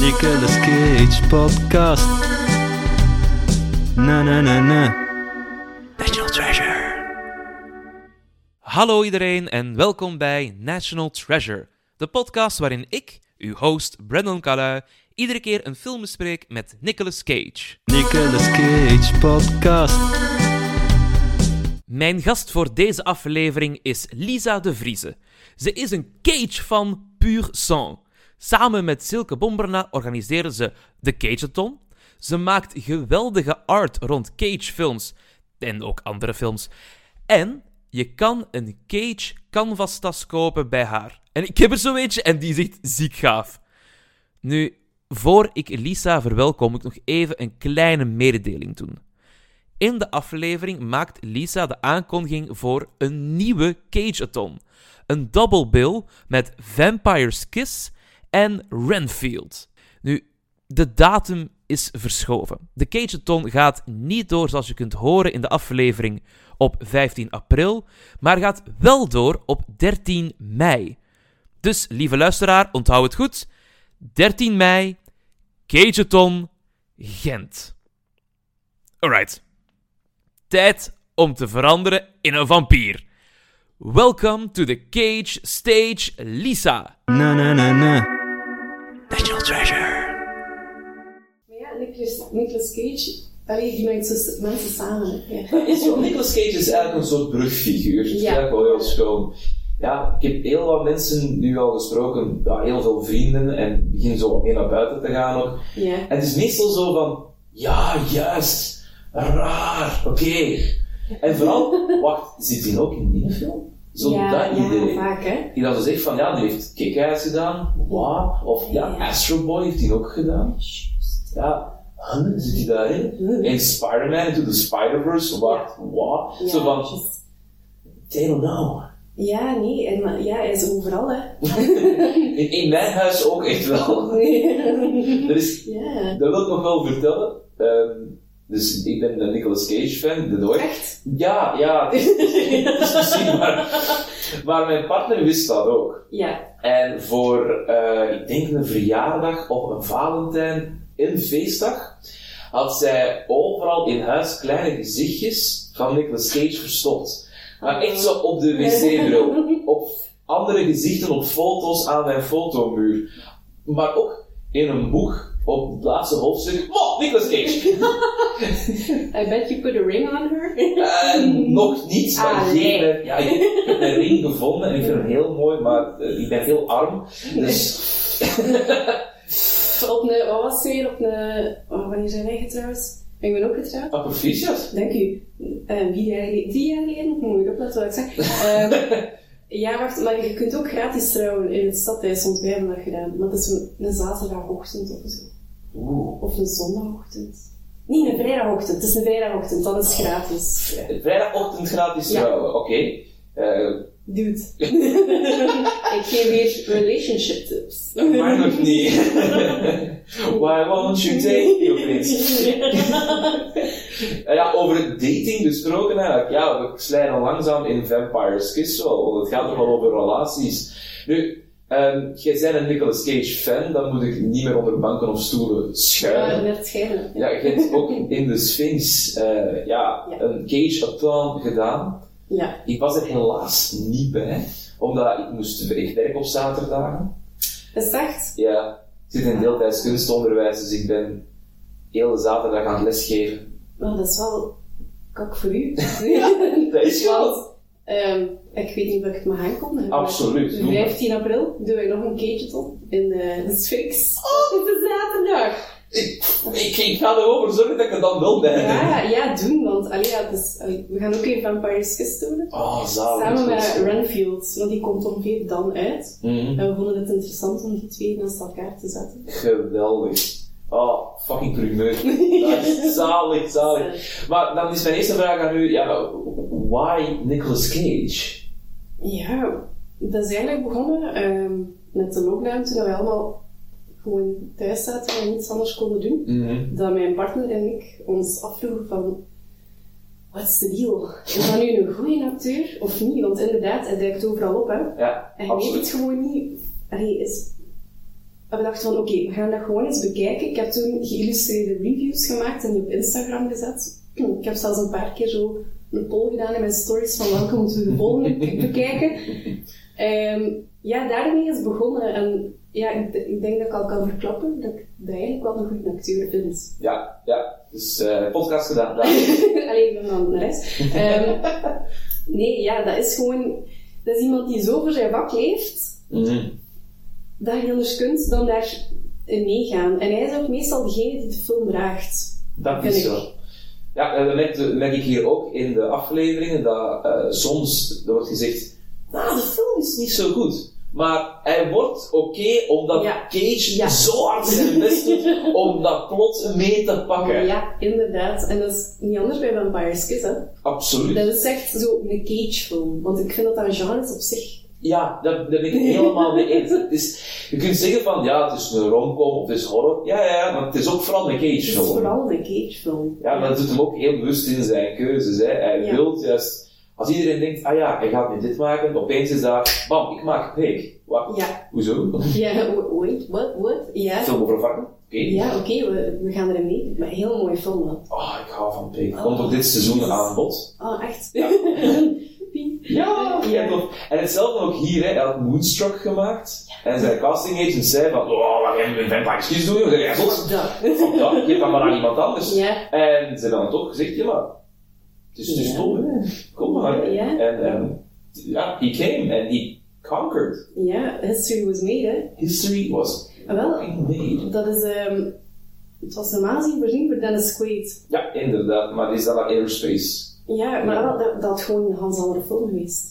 Nicolas Cage podcast. Na na na na. National Treasure. Hallo iedereen en welkom bij National Treasure, de podcast waarin ik, uw host Brandon Calui, iedere keer een film bespreek met Nicolas Cage. Nicolas Cage podcast. Mijn gast voor deze aflevering is Lisa de Vrieze. Ze is een Cage van pur sang. Samen met Silke Bomberna organiseren ze de Cageathon. Ze maakt geweldige art rond Cage-films en ook andere films. En je kan een Cage canvas-tas kopen bij haar. En ik heb er zo eentje en die echt ziek gaaf. Nu, voor ik Lisa verwelkom, moet ik nog even een kleine mededeling doen. In de aflevering maakt Lisa de aankondiging voor een nieuwe Cage-athon. Een double bill met Vampire's Kiss en Renfield. Nu, de datum is verschoven. De Cage-athon gaat niet door zoals je kunt horen in de aflevering op 15 april, maar gaat wel door op 13 mei. Dus, lieve luisteraar, onthoud het goed. 13 mei, Cageathon, Gent. Alright. Tijd om te veranderen in een vampier. Welcome to the Cage Stage, Lisa. Na na na na. Nicolas, Cage, allee, die maakt mensen samen. Ja. Is wel, Nicolas Cage is eigenlijk een soort brugfiguur. Dat Ja. ik wel heel schoon. Ja, ik heb heel wat mensen nu al gesproken, ja, heel veel vrienden, en begin zo wat meer naar buiten te gaan ook. ja. En het is meestal zo van, ja, juist, raar, oké. En vooral, wacht, zit hij ook in die film? Zo ja, dat ja, idee. vaak hè. Die dan zo zegt van, ja, die heeft Kick-Ass gedaan, wow. Of ja, Ja. Astro Boy heeft hij ook gedaan. Ja, huh, zit hij daarin? En Spider-Man Into the Spider-Verse, wat. Ja, Zo van, they don't know. Ja, nee, en, ja, hij is overal hè. In, in mijn huis ook echt wel. Er is, ja. dat wil ik nog wel vertellen. Ehm, dus ik ben een Nicolas Cage fan, de nooit. Echt? Ja, ja, het is, het is misschien maar. Maar mijn partner wist dat ook. Ja. En voor, eh, ik denk een verjaardag of een Valentijn, een feestdag, had zij overal in huis kleine gezichtjes van Nicolas Cage verstopt. Maar echt zo op de wc-bureau. op andere gezichten op foto's aan mijn fotomuur. Maar ook in een boek op het laatste hoofdstuk. Wow, Nicolas Cage! I bet you put a ring on her. Eh, nog niet, maar Ah, ja, ik heb een ring gevonden en ik vind hem heel mooi, maar eh, ik ben heel arm. Dus op een, wat was het weer? Op een, oh, wanneer zijn wij getrouwd? Ik ben ook getrouwd. Ah, proficiat. Dank u. Eh, vier jaar geleden, drie jaar geleden, moet ik opletten wat ik zeg. Ehm, ja, wacht, maar je kunt ook gratis trouwen in het stadhuis, want wij hebben dat gedaan. Maar het is een, een zaterdagochtend of zo. Oeh. Of een zondagochtend. Nee, een vrijdagochtend. Het is een vrijdagochtend, dan is het gratis. Vrijdagochtend gratis Ja. trouwen, oké. Eh, Dude. ik geef weer relationship tips. maar nog niet. Why won't you take me opeens? Ja, over dating gesproken eigenlijk. Ja, we slijden langzaam in Vampire's Kiss wel, want het gaat toch wel over relaties. Nu, ehm, jij bent een Nicolas Cage fan, dan moet ik niet meer onder banken of stoelen Ja, schuilen. net schijnen. Ja, je hebt ook in de Sphinx eh, ja, Ja. een Cage-athlon gedaan. Ja. Ik was er helaas niet bij, omdat ik moest ik werk op zaterdagen. Dat is echt. Ja, ik zit in deeltijds kunstonderwijs, dus ik ben heel de zaterdag aan het lesgeven. Maar dat is wel kak voor u. Dat is wel. Ehm, ik weet niet of ik het mag aankondigen. maar Absoluut, doe maar. 15 april doen wij nog een cageathon in eh, de Sphinx. Oh. Op de zaterdag. Ik, ik, ik ga ervoor zorgen dat ik er dan wel bij ben. Ja, ja, doen, want allee, ja, het allee, we gaan ook even Vampire's Kiss doen. Oh, zalig. Samen met Renfield, want die komt ongeveer dan uit. Mhm. En we vonden het interessant om die twee naast elkaar te zetten. Geweldig. Oh, fucking primeur. Dat is zalig, zalig. Maar dan is mijn eerste vraag aan u, ja, why Nicolas Cage? Ja, dat is eigenlijk begonnen ehm, met de lockdown toen we allemaal gewoon thuis zaten en niets anders konden doen. Mhm. Dat mijn partner en ik ons afvroegen van, what's the deal? Is dat nu een goede acteur of niet? Want inderdaad, hij duikt overal op, hè. Ja, En je weet het gewoon niet. Allee, is... We dachten van, oké, we gaan dat gewoon eens bekijken. Ik heb toen geïllustreerde reviews gemaakt en die op Instagram gezet. Ik heb zelfs een paar keer zo een poll gedaan in mijn stories van welke moeten we de volgende bekijken. Ehm, ja, daarmee is begonnen. En ja, ik, ik denk dat ik al kan verklappen dat ik dat eigenlijk wel een goede acteur vind. Ja, ja. Dus eh, podcast gedaan. Alleen dan de rest. Ehm, nee, ja, dat is gewoon... Dat is iemand die zo voor zijn vak leeft, Mhm. dat je anders kunt dan daar meegaan. En hij is ook meestal degene die de film draagt. Dat is zo. Ja, en dat merk, dat merk ik hier ook in de afleveringen, dat eh, soms er wordt gezegd, nou, de film is niet zo goed. Maar hij wordt oké omdat Ja. Cage Ja. zo hard zijn best doet om dat plot mee te pakken. Ja, inderdaad. En dat is niet anders bij Vampire's Kiss, hè. Absoluut. Dat is echt zo een Cage-film. Want ik vind dat dat een genre is op zich. Ja, daar, ben ik helemaal mee eens. Het is, je kunt zeggen van, ja, het is een romcom of het is horror. Ja, ja, ja, maar het is ook vooral een Het is Cage-film. vooral een Cage-film. Ja, maar dat doet hem ook heel bewust in zijn keuzes. Hè. Hij wil juist, als iedereen denkt, ah ja, hij gaat nu dit maken, opeens is dat, bam, ik maak Pig. Wat? Ja. Hoezo? Ja, wa- wait, what, what? Ja. Film over varken? Oké. Ja, oké, we, we gaan erin mee. Maar een heel mooie film, dat. Ah, ik hou van Pig. Komt ook dit seizoen Jezus. aan bod. Ah, echt? Ja. Ja, Ja. ja. tof. En hetzelfde ook hier, hè. hij had Moonstruck gemaakt. En zijn casting agent zei van, oh, wat ga je met doen? joh? Ja, zot. Dat. Dat, geef dat maar aan iemand anders. Ja. En ze hebben dan toch gezegd, ja maar, Ja. tof, hè. Kom maar. Ja. En, en ja, he came and he conquered. Ja, History was made, hè. History was Ah, wel, made. dat is... ehm het was normaal gezien voorzien voor Dennis Quaid. Ja, inderdaad, maar is dan naar Airspace. Ja, maar dat, dat, dat gewoon een ganz andere film geweest.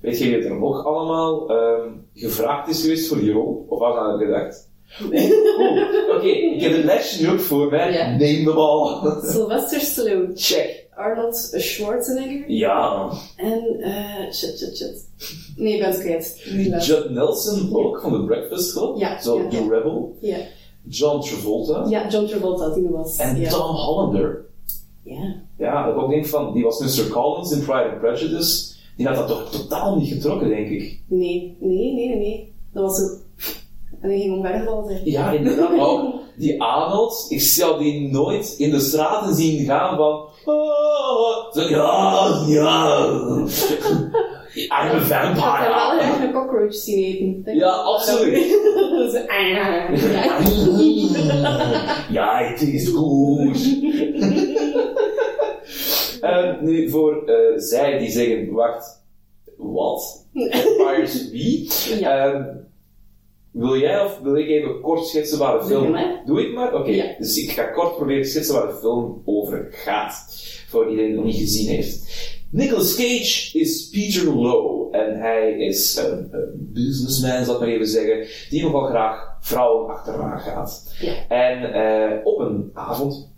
Weet je wie er nog allemaal ehm, gevraagd is geweest voor die rol? Of was aan het gedacht? Oeh, Oké, ik heb het lijstje nu ook voor mij. Neem de bal. Sylvester Stallone, Check. Arnold Schwarzenegger Ja. en... eh shit, shit, shit. Nee, ik ben het kwijt. Judd Nelson ook van The Breakfast Club. Ja, Zo, ja, The. Rebel. Ja. John Travolta. ja, John Travolta, die was. En. Tom Hollander. Ja. Ja, dat ik ook denk van, die was Mr. Collins in Pride and Prejudice. Die had dat toch totaal niet getrokken, denk ik. Nee, nee, nee, nee, nee. Dat was zo... En hij ging omvergevallen zijn. Ja, inderdaad. Ook die Arnold, ik zou die nooit in de straten zien gaan van... "Ah." Zo, ja, ja. I'm a Ik had hem wel vampire. graag een cockroach zien eten. Ja, ik. absoluut. Ja. Het is goed. Ehm, nu, voor eh, zij die zeggen, wacht, wat? Vampires wie? Ja. Wil jij of wil ik even kort schetsen waar de Doe film... maar. Doe ik maar? Oké, Ja. dus ik ga kort proberen te schetsen waar de film over gaat. Voor iedereen die het nog niet gezien heeft. Nicolas Cage is Peter Lowe. En hij is een, een businessman, zal ik maar even zeggen, die nogal graag vrouwen achterna gaat. Ja. En eh, op een avond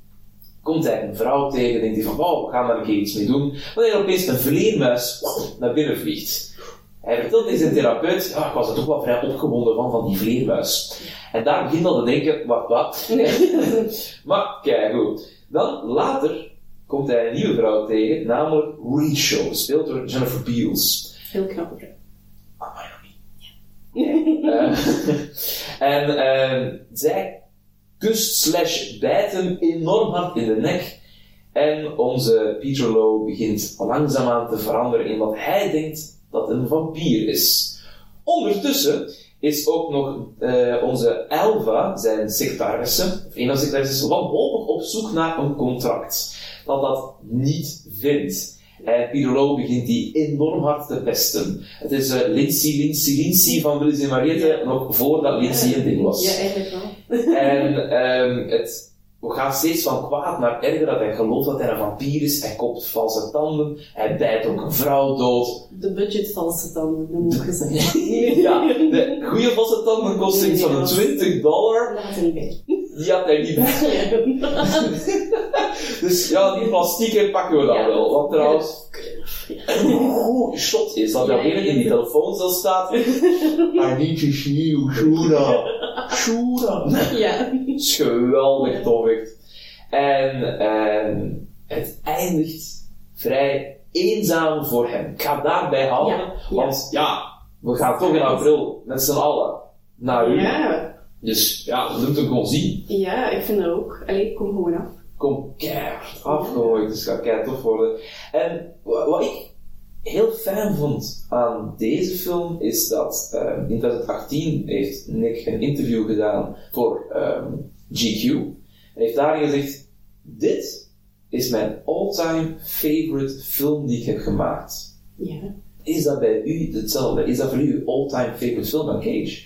komt hij een vrouw tegen en denkt hij van, wauw, we gaan daar een keer iets mee doen. Wanneer er opeens een vleermuis naar binnen vliegt. Hij vertelt tegen zijn therapeut, ja, ik was er toch wel vrij opgewonden van, van die vleermuis. En daar begint al te denken, wat, wat? maar, kijk goed. Dan, later, komt hij een nieuwe vrouw tegen, namelijk Rachel, gespeeld door Jennifer Beals. Heel knap. hoor. Ah, maar nog niet. Eh, en eh, zij kust slash bijt hem enorm hard in de nek. En onze Peter Lowe begint langzaamaan te veranderen in wat hij denkt dat een vampier is. Ondertussen is ook nog eh, onze Elva, zijn secretaresse, of een van de secretarissen, wanhopig op zoek naar een contract. Dat dat niet vindt. En Lowe begint die enorm hard te pesten. Het is eh Lindsay, Lindsay, Lindsay van Willis en Mariette, nog voordat Lindsay een ding was. Ja, eigenlijk wel. En ehm, het gaat steeds van kwaad naar erger dat hij gelooft dat hij een vampier is. Hij koopt valse tanden. Hij bijt ook een vrouw dood. De budget valse tanden, dat moet zeggen. Ja, de goede valse tanden kosten iets van een 20 dollar. Laat niet bij. die had hij niet bij. Dus ja, die plastieken pakken we dan Ja. wel. Want trouwens, goede shot is dat alleen in die ja. telefooncel staat. I need to see you, Shura. Shura. Ja. geweldig tof, echt. En ehm, het eindigt vrij eenzaam voor hem. Ik ga daarbij houden, Ja, ja. want ja, we gaan toch in april met z'n allen naar u. Ja. Dus ja, we moeten hem gewoon zien. Ja, ik vind dat ook. Allee, kom gewoon af. Kom keihard afgegooid, dus het gaat keihard tof worden. En wa- wat ik heel fijn vond aan deze film is dat ehm, in 2018 heeft Nick een interview gedaan voor ehm, GQ. En heeft daarin gezegd: Dit is mijn all-time favorite film die ik heb gemaakt. Ja. Is dat bij u hetzelfde? Is dat voor u uw all-time favorite film van Cage?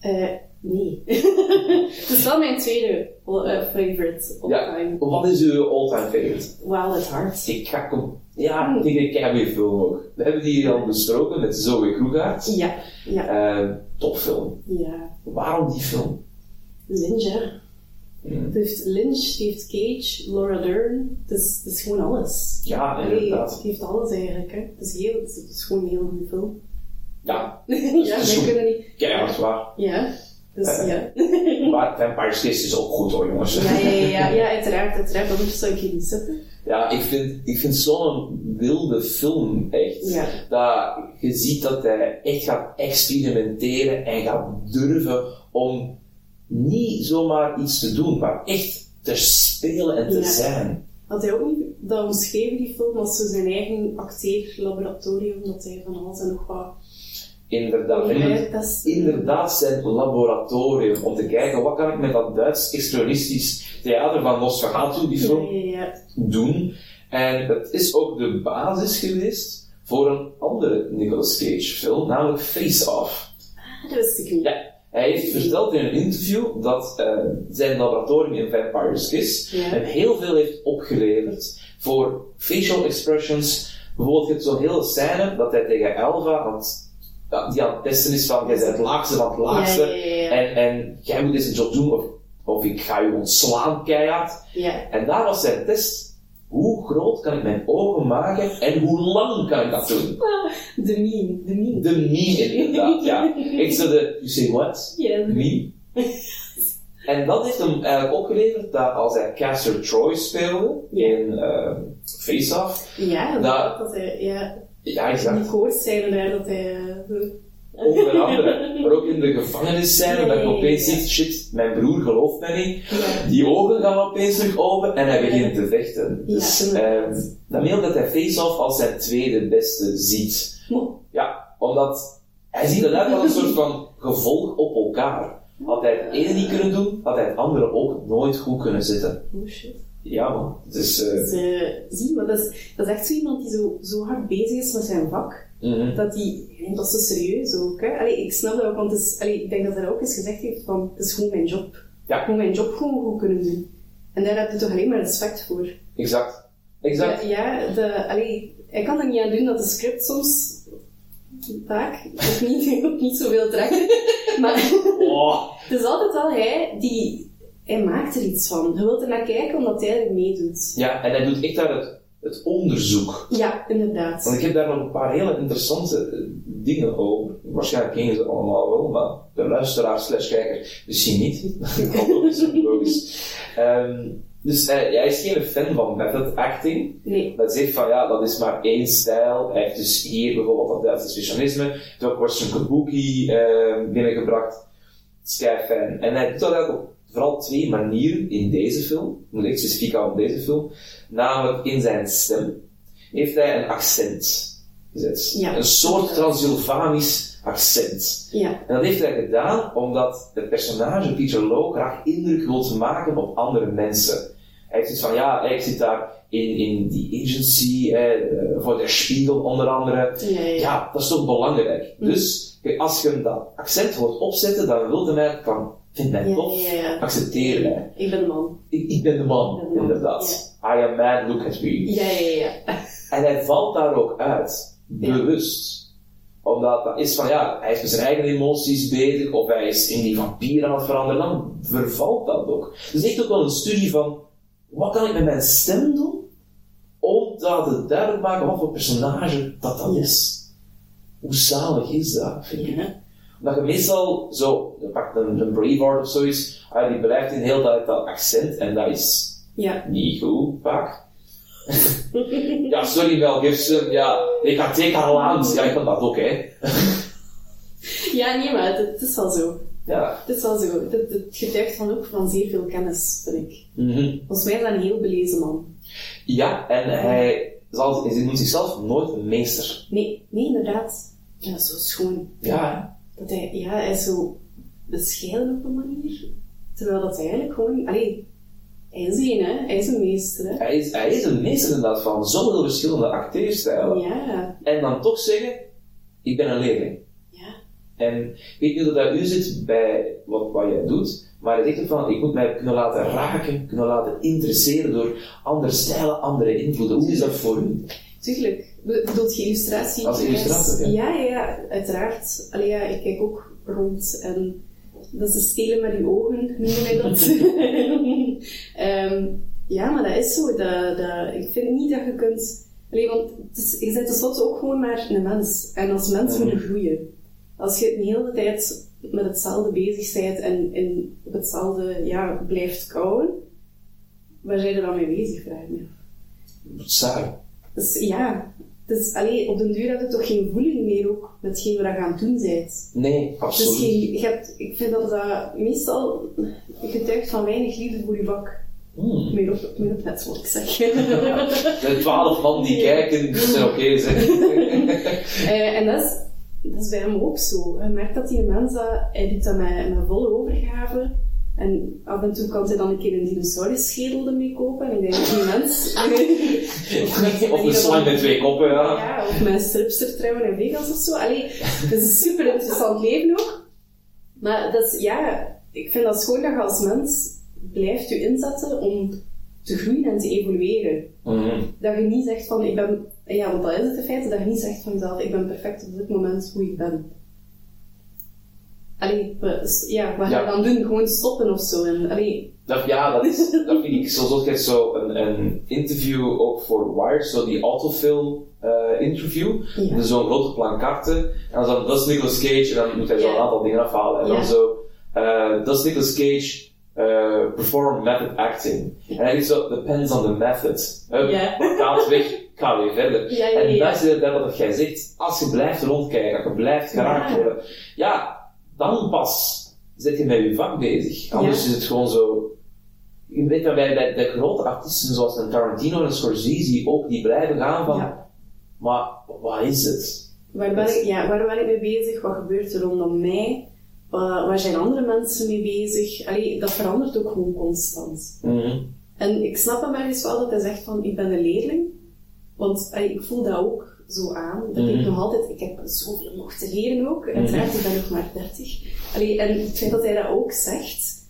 Eh, nee. Het is wel mijn tweede eh, favorite all Ja. time. Wat is uw all-time favorite? Wild at Heart. Ik ga kom. Ja, ik denk een keigoede film ook. We hebben die al besproken met Zoe Krugaert. Ja. Ja. Eh, topfilm. Ja. Waarom die film? Lynch, hè. Hmm. Het heeft Lynch, het heeft Cage, Laura Dern. Het is, het is gewoon alles. Ja, inderdaad. het heeft alles eigenlijk, hè. Het is, heel, het is gewoon een heel goede film. Ja, ja, wij kunnen niet... keihard waar. Ja. Dus Eh. ja. Maar Vampire's Kiss is ook goed hoor, jongens. Ja, ja, ja, ja, ja, uiteraard, uiteraard. Anders zou ik hier niet zitten. Ja, ik vind, ik vind zo'n wilde film echt. Ja. Dat je ziet dat hij echt gaat experimenteren en gaat durven om niet zomaar iets te doen, maar echt te spelen en te Ja. zijn. Had hij ook niet dat omschreven, die film, als zo zijn eigen acteerlaboratorium, dat hij van alles en nog wat Inderdaad. En Ja, het- dat is- inderdaad zijn laboratorium om te kijken wat kan ik met dat Duits expressionistisch theater van Nosferatu, die film, ja, doen. En het is ook de basis geweest voor een andere Nicolas Cage film, namelijk Face Off. Ah, Dat wist ik niet. Ja, hij heeft verteld in een interview dat eh, zijn laboratorium in Vampire's Kiss Ja. hem heel veel heeft opgeleverd voor facial expressions. Bijvoorbeeld, je hebt zo'n hele scène dat hij tegen Elva ja, die aan het testen is van, jij bent het laagste van het laagste. En, en jij moet deze job doen of, of ik ga je ontslaan keihard. Ja. En daar was zijn test. Hoe groot kan ik mijn ogen maken en hoe lang kan ik dat doen? De meme, de meme. De meme inderdaad, ja. Ik zei de, you say what? Ja, de Meme. En dat heeft hem eigenlijk opgeleverd dat als hij Caster Troy speelde in eh, Face Off, Ja, Dat- dat, dat hij, ja, ja, exact, koorts zeiden daar dat hij, eh, onder andere, maar ook in de gevangenissen Ja, dat je opeens ziet, shit, mijn broer gelooft mij niet, ja, die ogen gaan opeens terug open en hij begint te vechten. Ja, Dus ehm dat mail dat hij Face Off als zijn tweede beste ziet. Ja, omdat hij ziet het uit als een soort van gevolg op elkaar. Had hij het ene niet kunnen doen, had hij het andere ook nooit goed kunnen zitten. oh shit. Ja man, het is... eh, Dus, eh, zie, maar dat is, dat is echt zo iemand die zo, zo hard bezig is met zijn vak, mhm. dat die, dat zo serieus ook, hè. Allee, ik snap dat ook, want het is, allee, ik denk dat hij ook eens gezegd heeft van, het is gewoon mijn job. Ja. Ik moet mijn job gewoon goed kunnen doen. En daar heb je toch alleen maar respect voor. Exact. Exact. Ja, ja de, allee, hij kan er niet aan doen dat de script soms vaak ook niet, ook niet zoveel trekt. Maar Oh. het is altijd wel hij die... Hij maakt er iets van. Je wilt er naar kijken omdat hij er meedoet. Ja, en hij doet echt daar het, het onderzoek. Ja, inderdaad. Want ik heb daar nog een paar hele interessante eh, dingen over. Waarschijnlijk ken je ze allemaal wel, maar de luisteraar slash kijker misschien niet. logisch, logisch. Ehm, dus eh, hij is geen fan van method acting. Nee. Dat zegt van ja, dat is maar één stijl. Hij heeft dus hier bijvoorbeeld dat Duitse expressionisme. Hij heeft ook Western Kabuki eh, binnengebracht. Sky fan. En hij doet dat op vooral twee manieren in deze film. Ik moet echt specifiek houden op deze film. Namelijk in zijn stem heeft hij een accent gezet. Ja. Een soort Transylvanisch accent. Ja. En dat heeft hij gedaan omdat het personage Peter Lowe graag indruk wil maken op andere mensen. Hij heeft iets van, ja, ik zit daar in, in die agency, eh, voor de Spiegel onder andere. Ja, ja, ja. Ja, dat is toch belangrijk. Hm. Dus als je hem dat accent hoort opzetten, dan wil hij mij van, vind mij Ja, tof, ja, ja. accepteer mij. Ik ben de man. Ik, ik ben de man, Ik ben de man, inderdaad. I am man, look at me. Ja, ja, ja. En hij valt daar ook uit, bewust. Omdat dat is van, ja, hij is met zijn eigen emoties bezig, of hij is in die vampier aan het veranderen, dan vervalt dat ook. Dus echt ook wel een studie van, wat kan ik met mijn stem doen, om dat duidelijk maken wat voor personage dat dat is. Hoe zalig is dat, vind ik. Ja. Omdat je meestal zo, je pakt een, een Braveheart of zoiets, ah, die blijft in heel dat, dat accent, en dat is Ja. niet goed, vaak. ja, sorry Mel Gibson, ja, ik ga take our land. Ja, ik kan dat ook, hè. Ja, nee, maar het, het is wel zo. Ja. Het is wel zo. Het, het getuigt van ook van zeer veel kennis, vind ik. Mhm. Volgens mij is dat een heel belezen man. Ja, en hij, zal, hij noemt zichzelf nooit meester. Nee, nee, inderdaad. Ja, dat is zo schoon. Ja, Dat hij, ja, hij is zo bescheiden op een manier. Terwijl dat hij eigenlijk gewoon... Allee, hij is hè. Hij is een meester, hè. hij is, hij is een meester inderdaad van zoveel verschillende acteerstijlen. Ja, En dan toch zeggen, ik ben een leerling. ja. En ik weet niet of dat u zit bij wat, wat jij doet, maar het zegt van, ik moet mij kunnen laten raken, kunnen laten interesseren door andere stijlen, andere invloeden. Hoe is dat voor u? Tuurlijk. Be- Bedoelt je illustratie? Als illustrator, ja. Ja, uiteraard. Allee, ja, ik kijk ook rond en dat is stelen met je ogen, noemen wij dat. Ehm, ja, maar dat is zo. Dat, dat, ik vind niet dat je kunt... Allee, want is, je bent tenslotte ook gewoon maar een mens. En als mens moet je groeien. Als je de hele tijd met hetzelfde bezig bent en, en op hetzelfde ja, blijft kouwen, waar zijn je dan mee bezig, vraag ik me. Saai. Dus ja, dus, allee, op den duur heb je toch geen voeling meer ook met hetgeen wat je aan het doen bent. Nee, Dus absoluut. je hebt, ik vind dat dat meestal getuigt van weinig liefde voor je bak. Hmm. Meer op, meer op net, wat ik zeg. De twaalf man die kijken, dus oké zeg. Eh, en dat is, dat is bij hem ook zo. Je merkt dat die mens, dat, hij doet dat met, met volle overgave. En af en toe kan hij dan een keer een dinosaurusschedel ermee kopen. En ik denk die mens... of een slang met twee koppen, ja. Ja, of met een stripster trouwen in Vegas of zo. Allee, het is een super interessant leven ook. Maar dat is, ja, ik vind dat schoon dat je als mens blijft je inzetten om te groeien en te evolueren. Mhm. Dat je niet zegt van, ik ben, ja, want dat is het in feite, dat je niet zegt van jezelf, ik ben perfect op dit moment hoe ik ben. Allee, ja, wat ga je Ja. dan doen? Gewoon stoppen of zo. En, allee, Dat, ja, dat, is, dat vind ik zo zot. Je hebt zo een, een interview ook voor Wired, zo die autofilm eh, interview. Ja. Dus zo'n grote plankarte. En dan zo, dat is Nicolas Cage, en dan moet hij zo Ja. een aantal dingen afhalen. En dan zo, eh, dat is Nicolas Cage, eh, perform method acting. En hij is zo, depends on the method. Uh, Ja. Gaat weg, ga weer verder. Ja, ja, en dat is inderdaad wat jij zegt. Als je blijft rondkijken, als je blijft geraakt worden, ja, dan pas zit je met je vak bezig. Anders Ja. is het gewoon zo. Je weet dat bij, bij de grote artiesten zoals een Tarantino en Scorsese ook, die blijven gaan van, Ja. maar wat is het? Waar ben, ik, ja, waar ben ik mee bezig? Wat gebeurt er rondom mij? Wa- waar zijn andere mensen mee bezig? Allee, dat verandert ook gewoon constant. Mhm. En ik snap hem ergens wel dat hij zegt van, ik ben een leerling. Want allee, ik voel dat ook zo aan. Dat ik Mhm. nog altijd, ik heb zoveel nog te leren ook. Uiteraard, ik ben nog maar 30. Allee, en het feit dat hij dat ook zegt,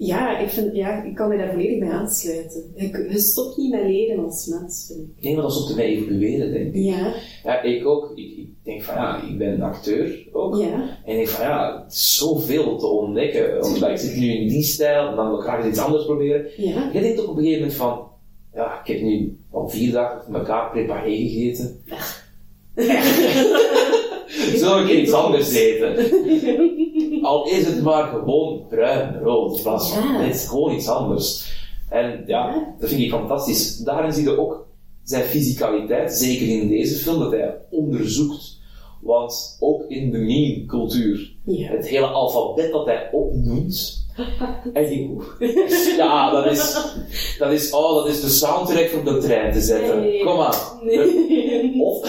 ja, ik, vind, ja, ik kan me daar volledig bij aansluiten. Je, je stopt niet met leren als mens. Ik denk dat soms te evolueren, denk ik. Ja, Ja, ik ook. Ik, ik denk van ja, ik ben een acteur ook. ja, En ik denk van ja, het is zoveel te ontdekken. Want ik zit nu in die stijl en dan wil ik graag iets anders proberen. ja. Je denkt ook op een gegeven moment van, ja, ik heb nu al vier dagen achter elkaar preparé gegeten. Zullen we iets anders eten? Al is het maar gewoon bruin, rood, in plaats van, Ja. het is gewoon iets anders. En ja, dat vind ik fantastisch. Daarin zie je ook zijn fysicaliteit, zeker in deze film, dat hij onderzoekt. Want ook in de meme-cultuur, Ja. het hele alfabet dat hij opnoemt, en die, ja, dat is, dat is, oh, dat is de soundtrack voor op de trein te zetten. Nee. Kom maar. Nee. Of,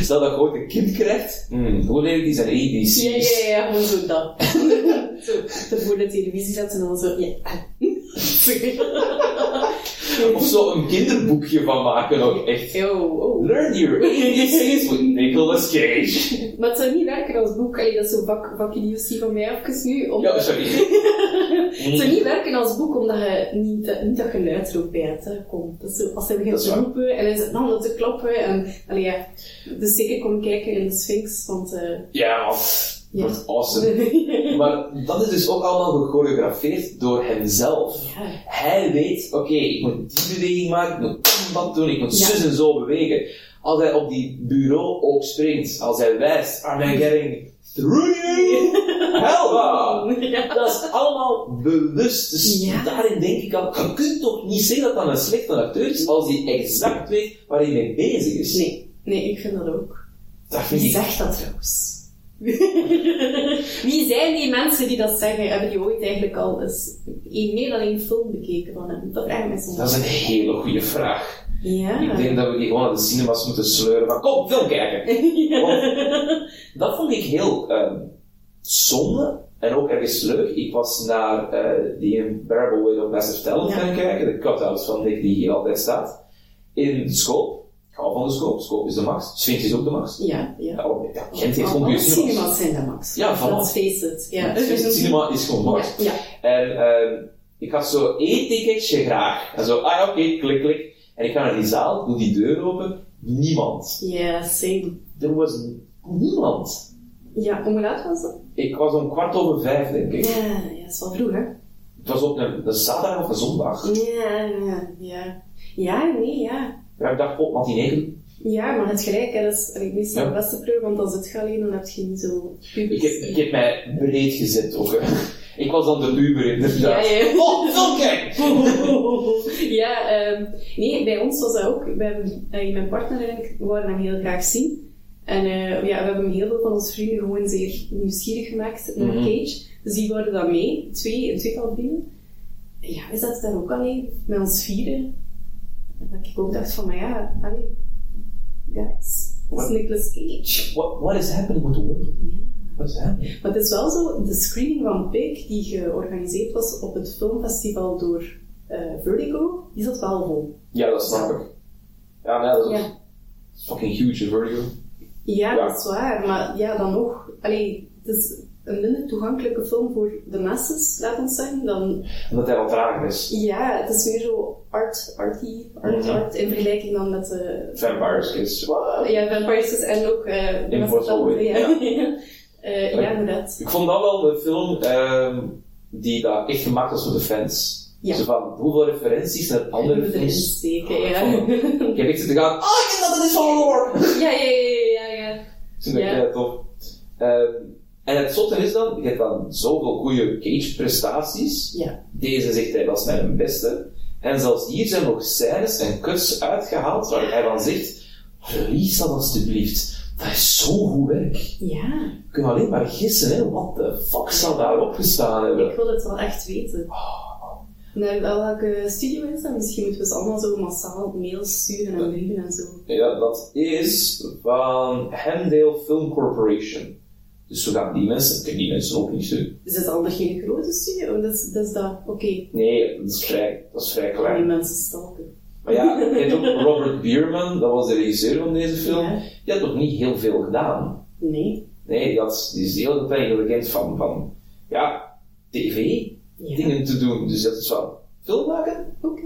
stel dat je ooit een kind krijgt, hmm, hoe leer ik die zijn ABC's? Ja, ja, ja, gewoon zo dat. zo, ervoor de televisie zetten en dan zo, ja. Of zo een kinderboekje van maken ook, echt. Oh, oh. Learn your ABC's with Nicolas Cage. Maar het zou niet werken als boek. Allee, dat is zo'n vakje nieuws van mij even nu. Om... Ja, sorry. Het zou niet werken als boek, omdat je niet, dat- niet dat geluid erop bij hebt. Hè. Kom, dat is zo, als hij begint te roepen en hij zit dan aan te kloppen. En, allee, ja. Dus zeker kom kijken in de Sphinx, want... eh Ja, man. Ja. Wordt awesome. Maar dat is dus ook allemaal gechoreografeerd door hemzelf. ja. Hij weet, oké, ik moet die beweging maken, ik moet dat en dat doen, ik moet Ja. zus en zo bewegen. Als hij op die bureau ook springt, als hij wijst, am I getting through you? Helva! Dat is allemaal bewust. Dus daarin denk ik al, je kunt toch niet zeggen dat dat een slechte acteur is als hij exact weet waar hij mee bezig is. Nee, nee, ik vind dat ook. Dat vind ik zegt dat trouwens? Wie zijn die mensen die dat zeggen? Hebben die ooit eigenlijk al eens een- meer dan één film bekeken van hem? Dat vraag ik me soms. Dat is een hele goede vraag. Ja. Ik denk dat we die gewoon naar de cinemas moeten sleuren van, kom, film kijken! Want dat vond ik heel ehm, zonde en ook ergens leuk. Ik was naar eh die Unbearable Weight of Massive Talent Ja. gaan kijken, de cut-out van Nick die hier altijd staat, in de Van de Scope, Scope is de max. Sphinx is ook de max. Ja, ja. Ja, oh, ja, Gent heeft gewoon goede cinemas. cinemas zijn dat, Max. Ja, voilà. Let's face it. Ja. Het cinema is gewoon max. Ja, ja. En ehm, ik had zo één ticketje graag. En zo, ah ja, oké, klik, klik. En ik ga naar die zaal, doe die deur open, niemand. Ja, same. Er was niemand. Ja, hoe laat was dat? Ik was om kwart over vijf, denk ik. Ja, ja, dat is wel vroeg, hè? Het was op een, een zaterdag of een zondag. Ja, ja, ja. Ja, nee, ja. Ja, ik dacht, oh, matinee. Ja, maar het gelijk, hè. Dat is allee, meestal Ja. de beste kleur, want als het gaat alleen, dan heb je niet zo Ik heb, ik heb mij breed gezet ook. hè. Ik was dan de Uber inderdaad. Ja, ja. Oh, kijken! ja, ehm, nee, bij ons was dat ook. We hebben, eh, mijn partner en ik wouden hem heel graag zien. En eh, ja, we hebben heel veel van onze vrienden gewoon zeer nieuwsgierig gemaakt naar Mhm. Cage. Dus die worden dan mee, twee, een tweetal vrienden. Ja, we zaten daar ook alleen met ons vieren. En dat ik ook dacht van, maar ja, allee, guys, dat is? Nicolas Cage. What, what is happening with the world? What is happening? Maar het is wel zo, de screening van Pig, die georganiseerd was op het filmfestival door eh, Vertigo, die zat wel vol. Ja, dat snap ik. Ja, nee, dat is Ja. fucking huge, Vertigo. Ja, Ja. dat is waar. Maar ja, dan nog. Allee, het is een minder toegankelijke film voor de masses, laat ons zeggen, dan... Omdat hij wat trager is. Ja, het is meer zo art, arty, art, Mhm. art, in vergelijking dan met de... Vampires Kiss. Ja, Vampires en ook... eh Impossible Way, Ja, Eh, ja, inderdaad. Ik vond dat wel de film ehm, die dat echt gemaakt was voor de fans. Ja. Zo van, hoeveel referenties naar andere we erin films. steken, ja. Ik heb echt zitten gaan, ah, ik denk dat het is van Lord! ja, ja, ja, ja, ja. Ik vind dat Ja. tof. En het zotte is dan, je hebt dan zoveel goede Cage-prestaties. Ja. Deze zegt hij, dat is mijn beste. En zelfs hier zijn nog scènes en cuts uitgehaald waar hij dan zegt, release dat alstublieft. Dat is zo goed werk. Ja, Je kunt alleen maar gissen, hè. Wat de fuck zal daarop gestaan hebben? ik wil het wel echt weten. Naar welke studio is dat? Misschien moeten we ze allemaal zo massaal mails sturen en brieven en zo. Ja, dat is van Hemdale Film Corporation. Dus gaan die mensen, ken die mensen ook niet zo. Is het al geen grote studio? Dat is dat, is dat. oké. Nee, dat is vrij, dat is vrij Die klein. mensen stalken. Maar ja, ook Robert Bierman, dat was de regisseur van deze film. Ja. Die had nog niet heel veel gedaan. Nee. Nee, die, had, die is hele tijd bekend van, van ja, tv-dingen Ja. te doen. Dus dat is van, film maken? Oké.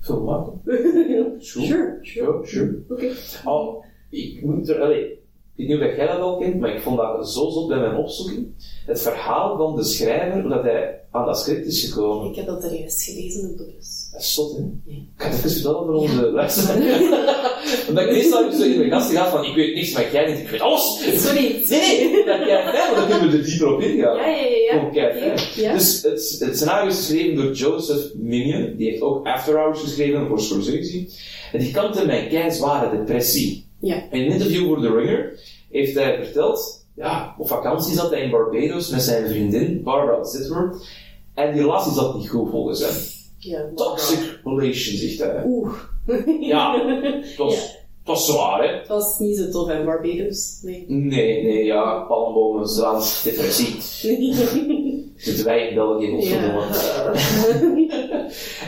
Film maken. Sure. Sure, sure. Oké. Oh, ik moet er, allee, ik weet niet of jij dat wel kent, maar ik vond dat zo zot bij mijn opzoeking. Het verhaal van de schrijver, hoe dat hij aan dat script is gekomen. Ik heb dat er juist gelezen in de bus. Dat is zot, hè? Ja. Ik ga het even vertellen voor onze luisteraars. Omdat ik meestal zo in de gasten gaat van, ik weet niks, maar jij denkt, ik weet alles. Sorry. Nee, nee, dat jij fijn, want dan kunnen we er dieper op ingaan. Ja, ja, ja. fijn. Oké, Ja. Dus het, het scenario is geschreven door Joseph Minion, die heeft ook After Hours geschreven voor Scorsese. En die kampte met kei zware depressie. Ja. In een interview voor The Ringer heeft hij verteld, ja, op vakantie zat hij in Barbados met zijn vriendin, Barbara Zitworth, en die relatie zat niet goed volgens hem. Ja. Toxic relation, zegt hij. Oeh. Ja, het was, Ja. het was zwaar, hè? Het was niet zo tof in Barbados. Nee. Nee, nee, ja, palmbomen, strand, depressie. Zitten wij in België, godverdomme. ja.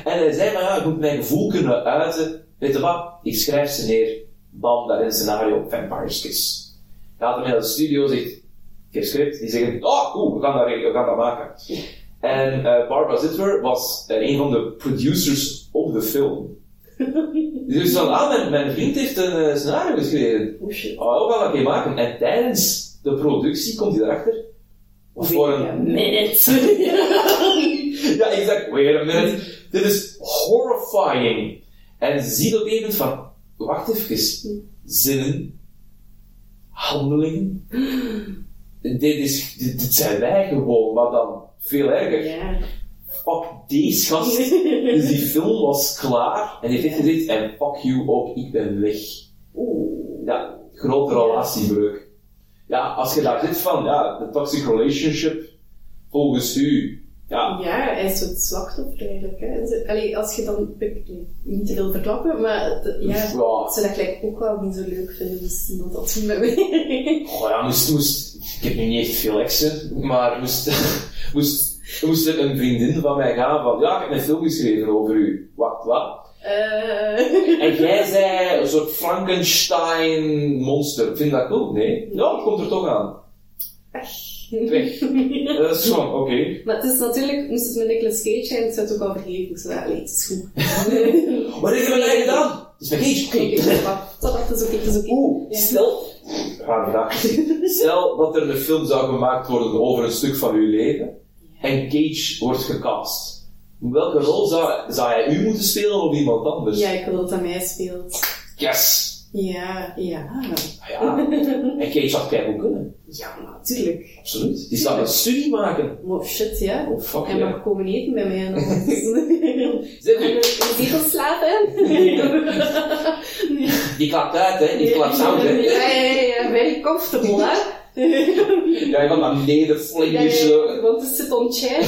En hij zei van ja, ik moet mijn gevoel kunnen uiten. Weet je wat? Ik schrijf ze neer. Bam, daar in het scenario Vampire's Kiss. Gaat er naar de studio, zegt, heb script. Die zeggen, oh cool, we gaan dat, we gaan dat maken. En eh, Barbara Zitwer was eh, een van de producers op de film. Dus van, ah, mijn, mijn vriend heeft een eh, scenario geschreven. Oh shit. Oh, we gaan dat een maken. En tijdens de productie komt hij erachter. Of voor Wait a een... minute. Ja, exact. Wait a minute. Dit is horrifying. En ze ziet op een moment van, wacht even, zinnen, handelingen. Dit, is, dit, dit zijn wij gewoon, maar dan veel erger. ja. Fuck deze gast. dus die film was klaar en die heeft gezegd, en fuck you ook, ik ben weg. Oeh. Ja, grote relatiebreuk. Ja, als je daar zit van, ja, de toxic relationship, volgens u, ja, Ja, hij is het slachtoffer eigenlijk. Hè. Allee, als je dan, ik- niet te veel verklappen, maar de- ja, Ja. ze dat gelijk ook wel niet zo leuk vinden, dus dat dat zien met mij. Oh ja, moest, moest, ik heb nu niet echt veel exen, maar moest, moest, moest er een vriendin van mij gaan van, ja, ik heb een film geschreven over u. Wacht, wat? Eh, En jij zei een soort Frankenstein monster. Vind je dat cool? Nee? Ja, het komt er toch aan. Weg. Dat is gewoon, oké. Maar het is natuurlijk, moest het met Nicolas Cage zijn, het zou ook al vergeven. Ik zei, allee, het is goed. Wat heb je mij gedaan? Het is Cage, oké. Dat is oké, is oké. Oeh, Ja. stel... Stel dat er een film zou gemaakt worden over een stuk van uw leven en Cage wordt gecast. Welke rol zou, zou hij u moeten spelen of iemand anders? Ja, ik wil dat hij mij speelt. Yes! Ja, ja. Ah Ja. En Cage had keihard kunnen. Ja, natuurlijk. Absoluut. Die zou een studie maken. Oh shit, ja. Oh, fuck Hij ja. mag komen eten bij mij en. Zit En u? een zetel slapen. Die klapt uit, hè. Die klapt hè. Ja, ja, ja, very comfortable, hè. Ja, je gaat naar beneden Ja, ja, zo. want het zit on chair.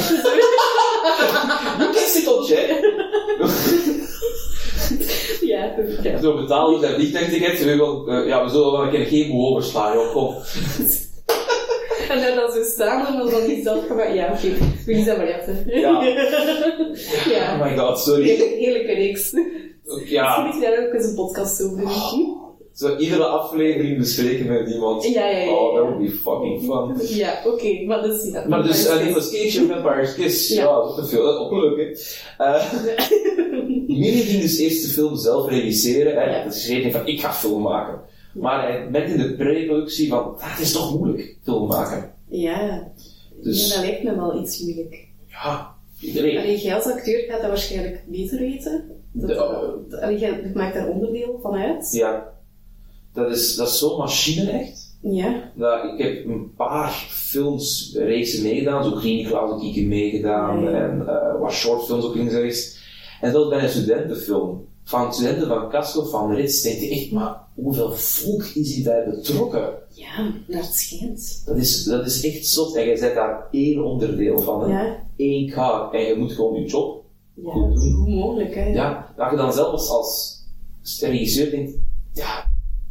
Hoe kent dit al, hè? Ja, Zo betalen we zijn vliegtuigticket. We, eh, ja, we zullen wel een keer geen boe overslaan, joh. Kom. En dan dat ze staan, en dan dan niet zelf gemaakt. Ja, oké. Wie is dat maar? Ja. ja. Oh my god, sorry. Heerlijk- Heerlijke reeks. Ja. Misschien moet je daar ook eens een podcast over doen. Zo iedere aflevering bespreken met iemand. Ja, ja, ja, Oh, that would be fucking fun. Ja, oké. Maar dus, ja. Maar dus, uh, Nicolas Cage en Vampire's Kiss. Ja, Ja. dat is ook veel. Dat is ook leuk, hè. Eh, Mini ging dus eerst de film zelf regisseren. Hè. Ja. Dus hij zei van, ik ga film maken. Maar hij merkte in de pre-productie van, ah, het is toch moeilijk, film maken. Ja. Dus- Ja, dat lijkt me wel iets moeilijk. Ja, iedereen. Allee, jij als acteur gaat dat waarschijnlijk beter weten. Dat, dat- allee, jij maakt daar onderdeel van uit. Ja. Dat is, dat is zo machine echt. Ja. Dat, ik heb een paar films, reeksen meegedaan. Zo Green Cloud ook ik meegedaan. Ja, ja. En eh, wat shortfilms ook links en rechts. En zelfs bij een studentenfilm. Van studenten van Casco van Rits denk je echt, maar hoeveel volk is hierbij betrokken? Ja, naar het schijnt. Dat is, dat is echt zot. En je bent daar één onderdeel van. Hè? Ja. Eén kaart. En je moet gewoon je job Ja, Goed doen. hoe mogelijk, hè. Ja, dat je dan zelfs als regisseur denkt, ja,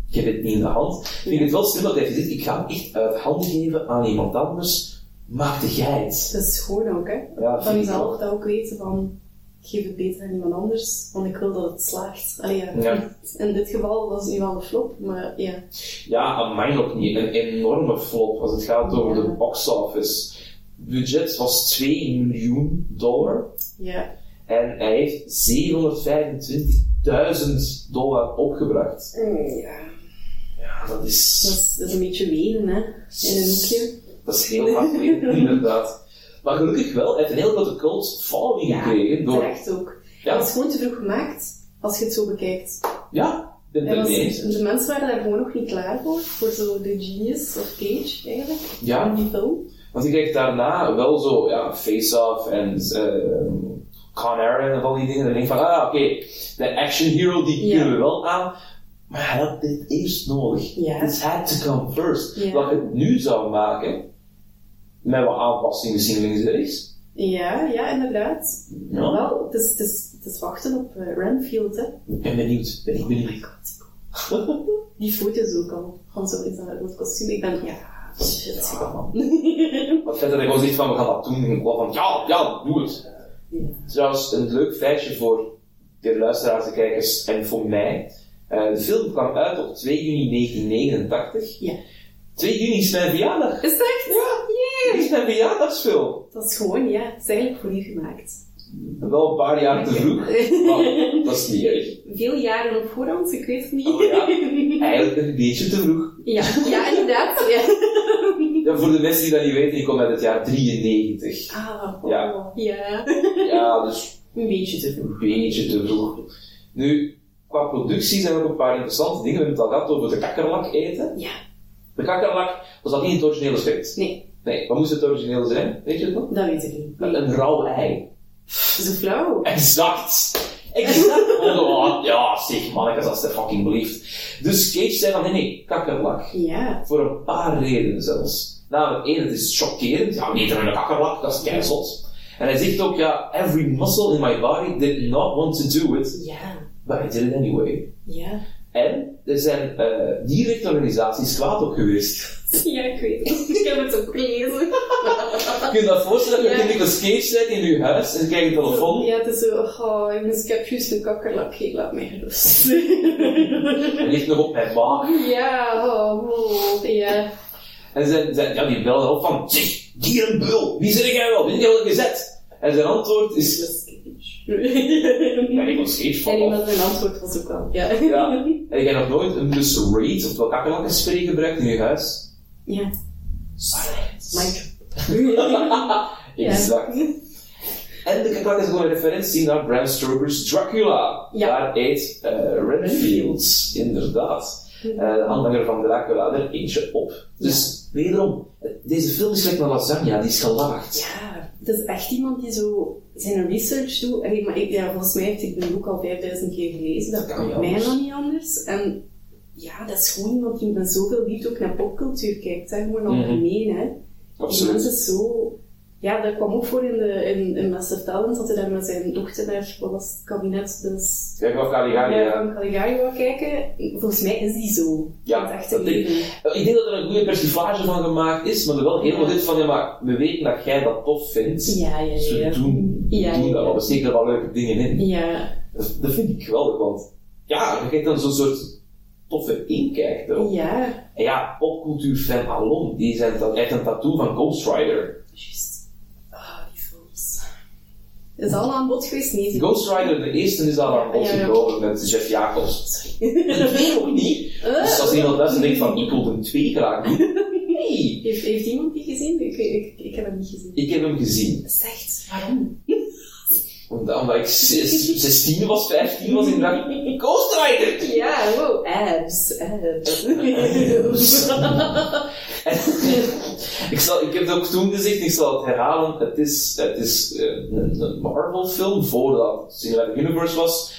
ik heb het niet in de hand. Vind ik het wel slim dat hij gezegd, ik ga hem echt uit handen geven aan iemand anders, maak de geit. Dat is gewoon ook, hè. Ja, Van wel. dat ook weten van, ik geef het beter aan iemand anders, want ik wil dat het slaagt. Allee, ja. Ja. In dit geval was het nu wel een flop, maar ja. Ja, aan mij nog niet. Een enorme flop als het gaat over Ja. de box office. Budget was 2 miljoen dollar Ja. en hij heeft 725.000 dollar opgebracht. Mm, ja. Ja, dat is, Dat is, dat is een beetje wenen, hè. In een hoekje. dat is heel hard inderdaad. Maar gelukkig wel, hij heeft een heel grote cult following Ja, gekregen door... Terecht ook. Ja. Dat was gewoon te vroeg gemaakt, als je het zo bekijkt. Ja, ik ben En het was, mee eens. de mensen waren daar gewoon nog niet klaar voor, voor zo de genius of Cage, eigenlijk, Ja. die film. Want ik kreeg daarna wel zo, ja, Face-Off en uh, Con Air en al die dingen. En dan denk ik van, ah, oké, de action hero die Ja. kunnen we wel aan. Maar hij had dit eerst nodig. Ja. This had to come first. Ja. Wat je het nu zou maken, met wat aanpassingen misschien links rechts. Ja, ja, inderdaad. Ja. Wel, het is, het, is, het is wachten op eh, Renfield, hè. Ik ben benieuwd, ben ik Oh my benieuwd. god. Die foto's ook al, van zo in zijn rood kostuum. Ik ben, ja, shit. Ja, vet dat hij gewoon zegt van, we gaan dat doen. En ik wel van, ja, ja, doe het. Ja. Trouwens, een leuk feitje voor de luisteraars, de kijkers en voor mij. Eh, de film kwam uit op 2 juni 1989. Ja. 2 juni is mijn verjaardag. Is het echt? Ja, is mijn verjaardagsfilm. Dat is gewoon, ja, het is eigenlijk voor u gemaakt. Wel een paar jaar te vroeg, maar dat is niet erg. Veel jaren op voorhand, ik weet het niet. Oh ja. Eigenlijk een beetje te vroeg. ja, ja, inderdaad. Ja. Ja, voor de mensen die dat niet weten, ik kom uit het jaar 93. Ah, oh, Ja. ja. Ja, dus Een beetje te vroeg. een beetje te vroeg. Nu, qua productie zijn er ook een paar interessante dingen. We hebben het al gehad over de kakkerlak eten. Ja. De kakkerlak was dat niet in het originele script. Nee, Nee, wat moest het origineel zijn? Weet je het nog? dat weet ik niet. Nee. Een rauw ei. Zo flauw. Exact! Exact! Oh, ja, zeg mannetjes, als het fucking belieft. Dus Cage zei van, nee, nee, kakkerlak. Ja. Voor een paar redenen zelfs. Namelijk, één, het is chockerend. Ja, niet een kakkerlak, dat is keizot. En hij zegt ook, ja, every muscle in my body did not want to do it, Ja. but I did it anyway. Ja. En er zijn uh, dierectorganisaties kwaad op geweest. Ja, ik weet het. Ik heb het ook gelezen. Kun je je dat voorstellen dat je Ja. in Nicolas Cage bent in je huis en je krijgt een telefoon Ja, het is zo, oh, ik heb juist een kakkerlak, ik laat mij gerust. en ligt nog op mijn maag. ja, oh, oh, ja. En zijn, zijn, ja, die bellen op van, zeg, dierenbul, wie zeg jij wel? Wie heb je gezet? En zijn antwoord is, ja, Nicolas Cage En van iemand zijn antwoord was ook wel, ja. Ja. Heb jij nog nooit een dus raid, oftewel kakkerlakkenspray gebruikt in je huis? Ja. Silence. Mike. Exact. En de kakkerlak is gewoon een referentie naar Bram Stoker's Dracula. Ja. Daar eet uh, Renfield, inderdaad. Uh, de aanhanger van Dracula er eentje op. Dus, wederom, deze film is gelijk naar lasagne, die is gelaagd. Ja, het is echt iemand die zo zijn research doet. Allee, maar ik, ja, volgens mij heeft hij het boek al 5000 keer gelezen. Dat kan mij nog niet anders. En ja, dat is gewoon iemand die met zoveel liefde ook naar popcultuur kijkt. Hè. Gewoon algemeen, hè. Die Absoluut. mensen zo... Ja, dat kwam ook voor in, de, in, in Master Talent, dat hij daar met zijn dochter naar, wat was het, kabinet, dus... Kijk of Caligari, Ja, ja. van Caligari wou kijken. Volgens mij is die zo. Ja, dat denk ik. Ik denk dat er een goede persiflage van gemaakt is, maar er wel veel dit van, ja, maar we weten dat jij dat tof vindt. Ja, ja, Dus we ja. doen, Ja, doen ja, ja. maar we steken er wel leuke dingen in. Ja, Dat, dat vind ik geweldig, want ja, je krijgt dan zo'n soort toffe inkijk erop. ja. En ja, popcultuurfan alom, die zijn, heeft een tattoo van Ghost Rider. Juist. Ah, die films. Is al aan bod geweest? Nee. Ghost Rider, de eerste is al aan bod Ja, ja, ja. gekomen met Jeff Jacobs. De twee nog niet. Dus als iemand luistert en denkt van, ik wil een twee graag doen. Nee. Heeft, heeft iemand die gezien? Ik, ik, ik heb hem niet gezien. Ik heb hem gezien. Zegt, waarom? Omdat omdat ik zes- 16 was, 15 was, en dacht ik, Ghost Rider! Ja, wow, abs, abs. En ik, zal, ik heb het ook toen gezegd, ik zal het herhalen. Het is, het is eh, een, een Marvel-film voordat het Cinematic Universe was.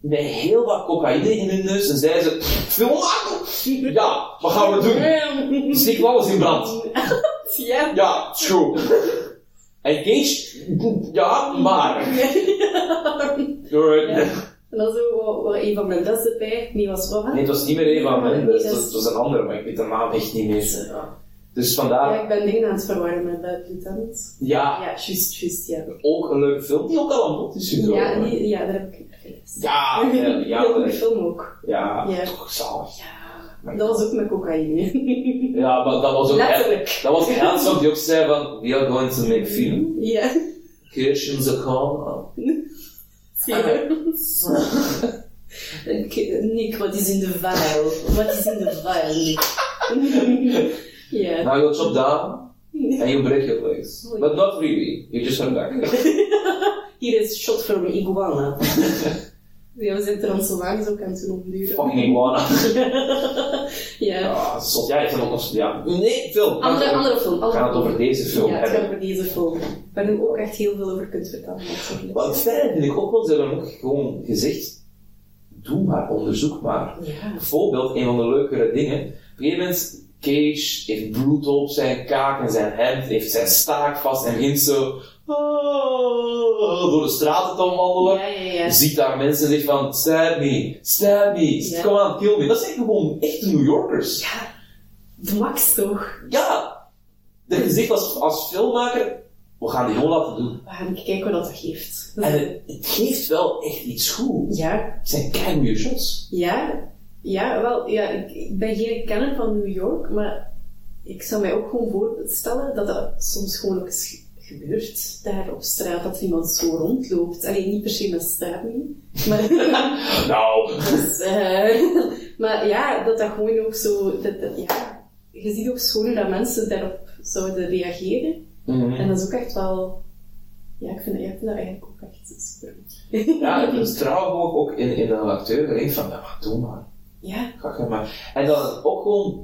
Met heel wat cocaïne in hun neus. En zeiden ze: Film maken! Ja, wat gaan we doen? Stik alles in brand. ja. Ja, true. En Cage, ja, maar. Alright. En dan zo een van mijn beste bij. Nee, was wat? Nee, het was niet meer Eva Mendes, dat het was, het was een andere, maar ik weet de naam echt niet meer. Ja, Dus vandaar, ik ben dingen aan het verwarren met Bad Lieutenant. ja, Ja, juist, juist, ja. ook een leuke film die ook al aan bod is gekomen. Ja, die, ja, daar heb ik gelezen. Ja, ja, ja, goede ja, film ook. ja, Ja. toch zalig. Ja, dat was ook met cocaïne. Ja, maar dat was ook Letterlijk. Dat was Hanson die ook zei van, we are going to make film. Ja. Kirsten ze komen. Je? Ik- Nick, wat is in de vial? Wat is in de vial, Nick? ja. Now you'll chop down and you break your legs. But not really, you just come back. Hier is shot from iguana. Ja, we zijn Transylvanisch ook aan het doen omduren. Fucking iguana. ja. Ja, zot. Ja, ik heb ook nog... Ja. Nee, film. Andere, andere film. We gaan het over deze film Ja, het gaat over deze film. Waar je ook echt heel veel over kunt vertellen. Wat het fijne vind ik ook wel, ze hebben ook gewoon gezegd, doe maar, onderzoek maar. Ja. Bijvoorbeeld, een van de leukere dingen, op een gegeven moment, Cage heeft bloed op zijn kaak en zijn hemd, heeft zijn staak vast en begint zo ah, door de straten te wandelen. Ja, ja, ja. Je ziet daar mensen zeggen van, stab me, stab me, come on, kill me. Dat zijn gewoon echte New Yorkers. Ja. De max toch? Ja, de gezicht als, als filmmaker, we gaan die gewoon laten doen. We gaan kijken wat dat geeft. En het, het geeft wel echt iets goed. ja, Het zijn keigoede shots. ja, ja, wel, ja, ik, ben geen kenner van New York, maar ik zou mij ook gewoon voorstellen dat dat soms gewoon ook gebeurt daar op straat, dat iemand zo rondloopt. Alleen niet per se met stabing, maar... Nou, Dus, eh, maar ja, dat dat gewoon ook zo... Dat, dat- ja, je ziet ook schoon hoe dat mensen daarop zouden reageren. Mhm. En dat is ook echt wel... Ja, ik vind, ja, ik vind dat eigenlijk ook echt super ja, ik vertrouw gewoon ook in, in een acteur. Ik denk van, ja, doe maar. Ja. Ga je maar. En dat het ook gewoon,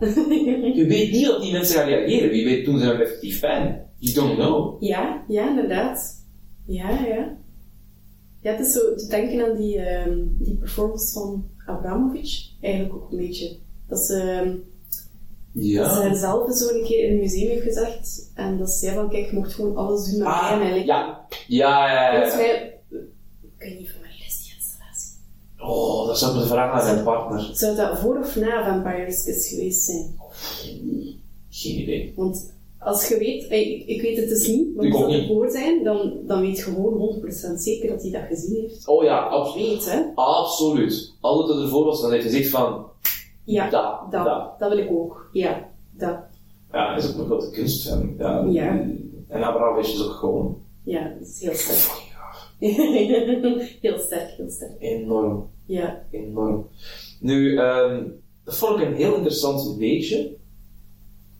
je weet niet of die mensen gaan reageren. Wie weet doen ze effectief pijn. You don't know. Ja, ja, inderdaad. Ja, ja. Ja, het is zo te denken aan die, ehm, die performance van Abramovic. Eigenlijk ook een beetje. Dat ze, ehm, dat ze Ja. zelf zo een keer in een museum heeft gezegd. En dat ze zei van, kijk, je mocht gewoon alles doen naar mij. En Ah, eigenlijk, ja. Ja, ja, Volgens ja. mij, ik weet niet van wanneer is die installatie. Oh, dat ik moeten vragen aan mijn partner. Zou dat voor of na Vampires Kiss geweest zijn? Geen idee. Want als je weet, eh, ik, ik weet het dus niet, maar Ik als dat niet. ervoor zijn, dan, dan weet je gewoon 100% zeker dat hij dat gezien heeft. Oh ja, absoluut. Hè? Absoluut. Als het ervoor was, dan heeft hij gezegd van, Ja, dat, dat, dat. dat wil ik ook. Ja, dat. Ja, is ook een grote kunstfan. Ja. Ja. En Abramovic is ook gewoon Ja, dat is heel sterk. heel sterk, heel sterk. Enorm. Ja. Enorm. Nu, ehm, dat vond ik een heel interessant weetje.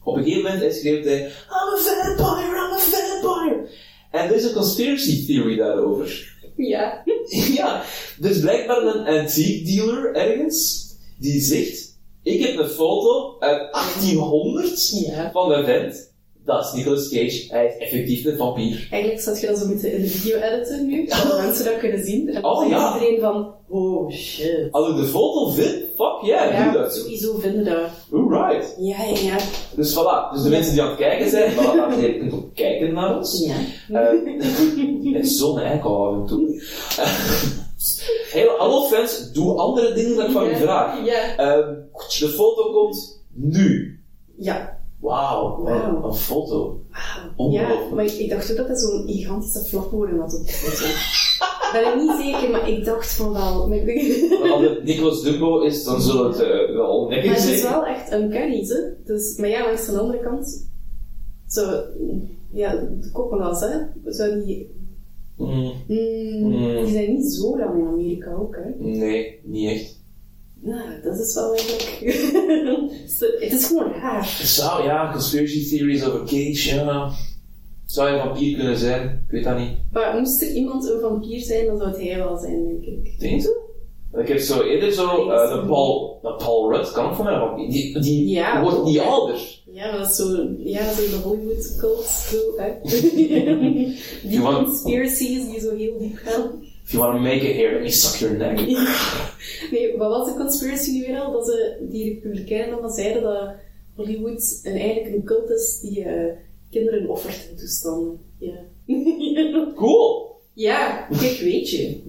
Op een gegeven moment hij schreef hij, I'm a vampire, I'm a vampire. En er is een conspiracy theory daarover. Ja. ja, is blijkbaar een antique dealer ergens, die zegt, ik heb een foto uit 1800 Ja. van een vent. Dat is Nicolas Cage, hij is effectief een vampier. Eigenlijk zou je dat zo moeten in de video editen nu, zodat mensen dat kunnen zien. En dan Oh, ja. iedereen van, oh shit. Als ik de foto vind, fuck yeah, Ja, doe dat. sowieso vinden dat. Alright. Ja, ja, ja. Dus voilà, dus de mensen die aan het kijken zijn, voilà, dames en heren, je kunt ook kijken naar ons. Ja. Eh, en zo'n eikel af en toe. Heel, hallo fans, doe andere dingen dan ik van u vraag. Ja. Ehm, de foto komt nu. Ja. Wauw, een foto. Ja, Ongelooflijk. maar ik, ik dacht ook dat hij zo'n gigantische flaphoren had op de foto. ben ik niet zeker, maar ik dacht van wel. Maar, ik- Maar als het Nicolas Dumbo is, dan zal het eh, wel maar ontdekken het is wel echt uncanny, hè. Dus, maar ja, langs de andere kant, zo, ja, de koppelaars, hè, zo die, Mm, mm, Mm. die zijn niet zo lang in Amerika ook, hè. nee, niet echt. Nou, dat is wel eigenlijk, het is gewoon raar. Zou, ja, conspiracy theories over Cage, ja. Zou hij een vampier kunnen zijn? Ik weet dat niet. Maar moest er iemand een vampier zijn, dan zou het hij wel zijn, denk ik. Denk je? Ik heb zo eerder zo, eh de Paul, de Paul Rudd kan ook van mij vampier. Die, die Ja. wordt niet ouder. Ja, maar dat is zo, ja, zo de Hollywood cult, zo, hè. die want- conspiracies die zo heel diep gaan. If you want to make it here, let me suck your neck. Nee, wat was de conspiracy nu weer al? Dat ze, die republikeinen allemaal zeiden dat Hollywood een, eigenlijk een cult is die eh, kinderen offert in toestanden. Ja. Cool! ja, kijk, weet je.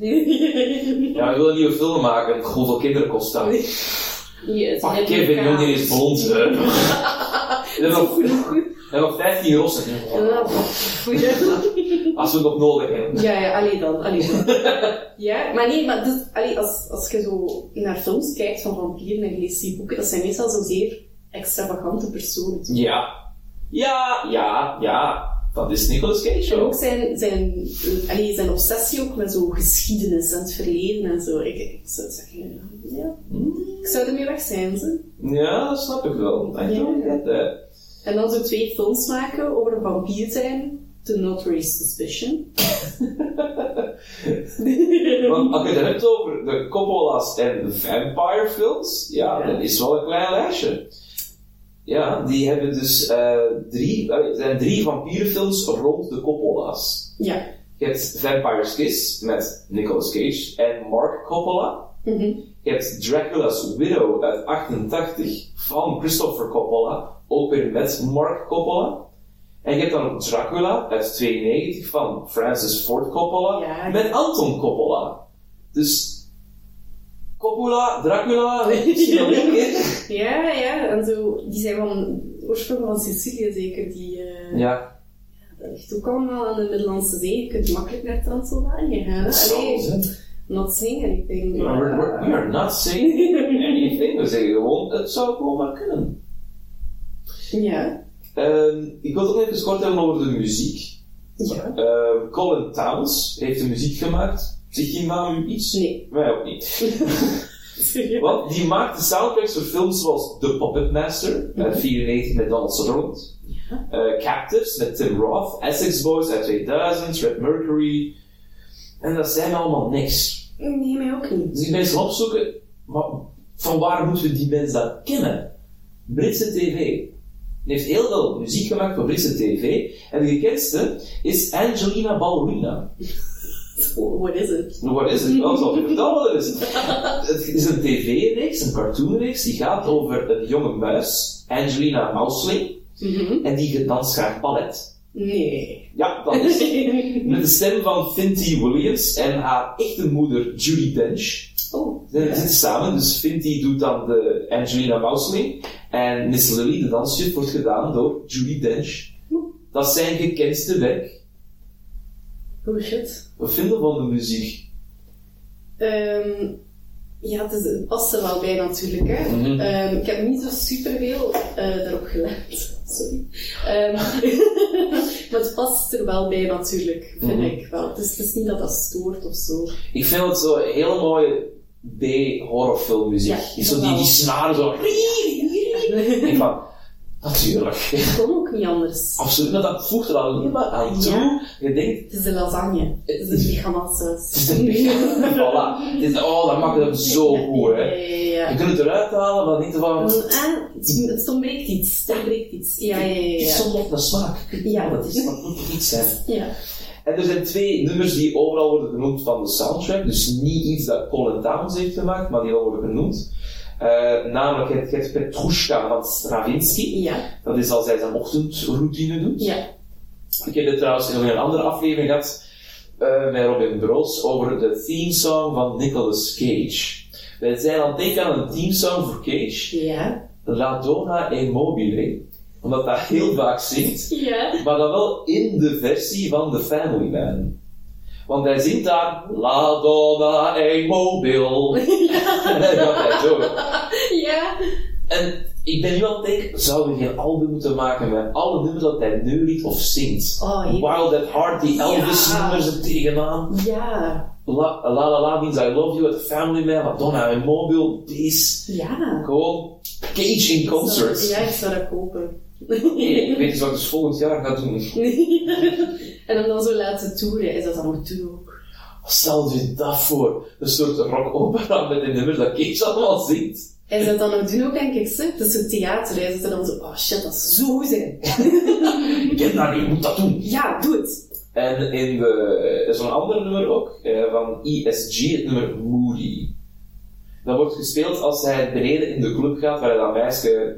Ja, we willen een nieuwe film maken. Hoeveel kinderen kost dat? Ja, ze Fuck, hebben Kevin, elkaar. jongen is blond. We hebben nog, we hebben nog 15 rossen. Ja, Als we het nog nodig hebben. Ja, ja, alleen dan, alleen dan. ja, maar nee, maar dus, allee, als, als je zo naar films kijkt van vampieren en je leest die boeken, dat zijn meestal zo zeer extravagante personen. Ja. Ja, ja, ja. Dat is Nicolas Cage En ook zijn, zijn, allee, zijn obsessie ook met zo geschiedenis en het verleden en zo. Ik, ik zou zeggen, ja, ik zou ermee weg zijn. Ze. Ja, dat snap ik wel. I. En dan zo twee films maken over een vampier zijn. To Not Raise Suspicion. Want als je het hebt over de Coppola's en de vampire films, ja, Ja. dat is wel een klein lijstje. Ja, die hebben dus eh, drie, er zijn drie vampierenfilms rond de Coppola's. Ja. Je hebt Vampire's Kiss met Nicolas Cage en Mark Coppola. Mhm. Je hebt Dracula's Widow uit 88 van Christopher Coppola, ook weer met Mark Coppola. En je hebt dan Dracula uit 92 van Francis Ford Coppola Ja. met Anton Coppola. Dus Coppola, Dracula. Ja, ja, en zo, die zijn van oorsprong van Sicilië zeker, die... eh, Ja, Dat ligt ook allemaal aan de Middellandse Zee. Je kunt makkelijk naar Transylvanië gaan. Allee, not saying anything. We are, maar, we are not saying anything. We zeggen gewoon, het zou gewoon maar kunnen. Ja. Ehm, ik wil het ook even kort hebben over de muziek. Ja. Ehm, Colin Towns heeft de muziek gemaakt. Zegt die naam u iets? Nee. Wij ook niet. Want die maakt de soundtracks voor films zoals The Puppet Master, uit 94 met Donald Sutherland. Eh, Captives met Tim Roth, Essex Boys uit 2000, Red Mercury. En dat zijn allemaal niks. Nee, mij ook niet. Dus ik ben eens gaan opzoeken, maar van waar moeten we die mensen dat kennen? Britse tv. Die heeft heel veel muziek gemaakt voor Britse tv. En de gekendste is Angelina Ballerina. What is it? Wat is het? Wel, zal ik vertellen wat het is. Het is een tv-reeks, een cartoonreeks, die gaat over een jonge muis, Angelina Mousling, Mhm. en die danst graag ballet. Nee. Ja, dat is met de stem van Finty Williams en haar echte moeder Judy Dench. Oh. Ze zitten samen, dus Finty doet dan de Angelina Mousling en Miss Lily, de dansjuf, wordt gedaan door Judy Dench. Dat is zijn gekendste werk. Oh shit. Wat vinden we van de muziek? Ehm, ja, het, is, het past er wel bij natuurlijk. Hè. Mhm. Ehm, ik heb niet zo superveel eh daarop gelet. Sorry. Ehm, maar het past er wel bij natuurlijk, vind Mhm. ik wel. Het is, het is niet dat dat stoort of zo. Ik vind het zo heel mooie B-horrorfilmmuziek. Ja, Die zo die, die snaren zo. Ik van, natuurlijk. Het kon ook niet anders. Absoluut, maar dat voegt er alleen maar aan toe. Ja. Je denkt, Het is de lasagne. Het is een bechamelsaus. het is een beetje, voilà. Het is, oh, dat maakt het zo goed, hè. Ja, Je kunt het eruit halen, maar niet van, ah, het, het ontbreekt iets. Er ontbreekt iets. Ja, ja, ja. het is zo nog naar smaak. Ja. dat is, dat moet iets zijn. ja. En er zijn twee nummers die overal worden genoemd van de soundtrack. Dus niet iets dat Colin Towns heeft gemaakt, maar die worden genoemd. Eh, namelijk het, het Petrushka van Stravinsky. Ja. Dat is als hij zijn ochtendroutine doet. Ja. Ik heb het trouwens in een andere aflevering gehad eh, met Robin Broos over de theme song van Nicolas Cage. Wij zijn aan het denken aan een theme song voor Cage, Ja. La Donna e Mobile, omdat dat heel vaak zingt, Ja. maar dan wel in de versie van The Family Man. Want hij zingt daar La Donna e Mobile. En gaat hij zo. Ja. En ik ben nu aan het denken, zouden we geen album moeten maken met alle nummers dat hij neuriet of zingt? Oh, Wild at Heart, die Elvis Ja. nummers er tegenaan. Ja. La La La, la means I love you at Family Man, Madonna en Mobile, deze. Ja. Gewoon Cage in concert. Ja, ik zou dat kopen. Nee, ik weet eens wat ik dus volgend jaar ga doen. en dan zo laten toeren, is dat dan ook doen ook? Stel je dat voor, een soort rock opera met de nummers dat Cage allemaal zingt. Hij zou dat dan ook doen ook, denk ik, zo. Dat is zo theater, er dan zo, oh shit, dat is zo zijn. Ik ken dat niet, ik moet dat doen. Ja, doe het. En in de, is een ander nummer ook, eh, van ESG, het nummer Moody. Dat wordt gespeeld als hij beneden in de club gaat waar hij dat meisje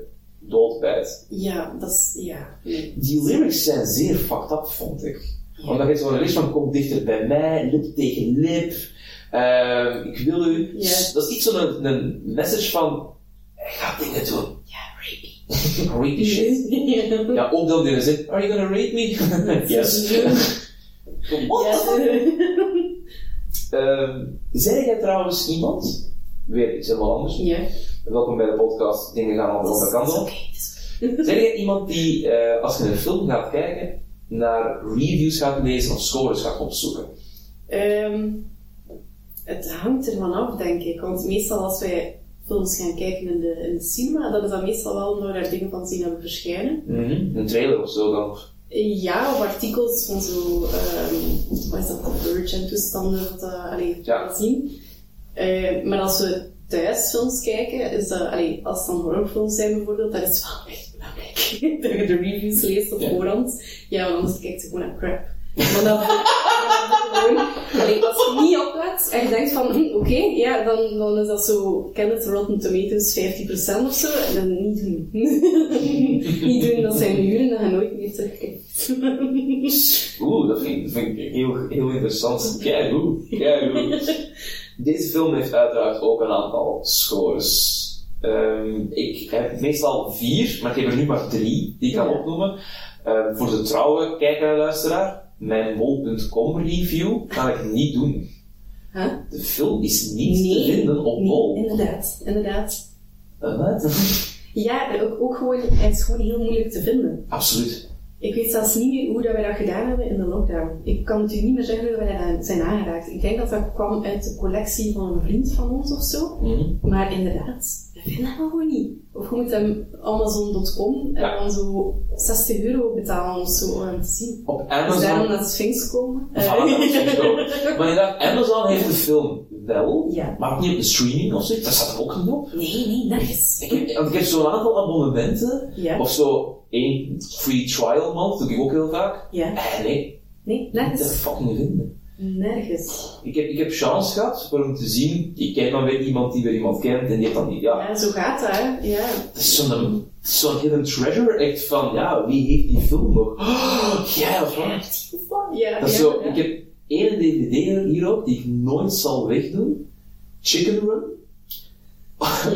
doodbijt. Ja, dat is, ja. Die lyrics zijn zeer fucked up, vond ik. Omdat je zo'n lyrics van kom dichter bij mij, lip tegen lip, eh, ik wil u. Ja. Dat is iets zo'n een message van, hij gaat dingen doen. Ja, rapey. Rapey shit. ja. Ja, ook dan in de zin, are you gonna rape me? yes. What the fuck? Ehm, jij trouwens iemand, weer iets helemaal anders, Ja. welkom bij de podcast, dingen gaan aan de andere kant op. Zijn jij iemand die, eh, als je een film gaat kijken, naar reviews gaat lezen of scores gaat opzoeken? Ehm, het hangt ervan af, denk ik. Want meestal als wij films gaan kijken in de, in de cinema, dan is dat meestal wel omdat we daar dingen van zien hebben verschijnen. Een trailer of zo dan? Ja, of artikels van zo, ehm wat is dat, The Verge en toestanden, dat, uh, allee, Ja. zien. Eh, maar als we thuis films kijken, is dat, allee, als het dan horrorfilms zijn bijvoorbeeld, dat is wel echt belangrijk. dat je de reviews leest op Ja. voorhand. Ja, want anders kijkt je gewoon naar crap. Maar gewoon, allee, als je niet oplet en je denkt van, hm, oké, ja, dan, dan is dat zo, ken het Rotten Tomatoes 50% of zo, en dan niet doen. niet doen, dat zijn uren dat je nooit meer terugkijkt. Oeh, dat vind, ik- vind ik heel, heel interessant. Kijk hoe, kijk hoe. Deze film heeft uiteraard ook een aantal scores. Ehm, ik heb meestal vier, maar ik heb er nu maar drie die ik kan Ja. opnoemen. Eh, voor de trouwe kijker en luisteraar, mijn mol.com review kan ik niet doen. Huh? De film is niet Nee. te vinden op Nee, mol. inderdaad, inderdaad. Ja, ook, ook gewoon, hij is gewoon heel moeilijk te vinden. Absoluut. Ik weet zelfs niet meer hoe dat wij dat gedaan hebben in de lockdown. Ik kan het u niet meer zeggen hoe wij dat zijn aangeraakt. Ik denk dat dat kwam uit de collectie van een vriend van ons of zo. Mhm. Maar inderdaad, we vinden hem gewoon niet. Of je moet hem Amazon.com en Ja. dan zo 60 euro betalen of zo om hem te zien. Op Dus daarom Amazon. naar de Sphinx komen. Eh, Voilà, dat is echt zo. Maar inderdaad, Amazon heeft de film wel, Ja. maar ook niet op de streaming of zo. Daar staat er ook niet op. Nee, nee, nergens. Ik heb, want ik heb zo'n aantal abonnementen, Ja. of zo één free trial month, doe ik ook heel vaak. Ja. Eh, nee, Nee, niet te nergens. fucking vinden. Nergens. Ik heb, ik heb chance gehad hem te zien, ik ken dan weer iemand die weer iemand kent en die heeft dan niet, ja, Ja, zo gaat dat, hè. Ja. Het is zo'n zo'n hidden treasure, echt van, ja, wie heeft die film nog? Oh, jij of wat? Ja, Dat is zo, ja. ik heb één DVD hier ook, die ik nooit zal wegdoen. Chicken Run.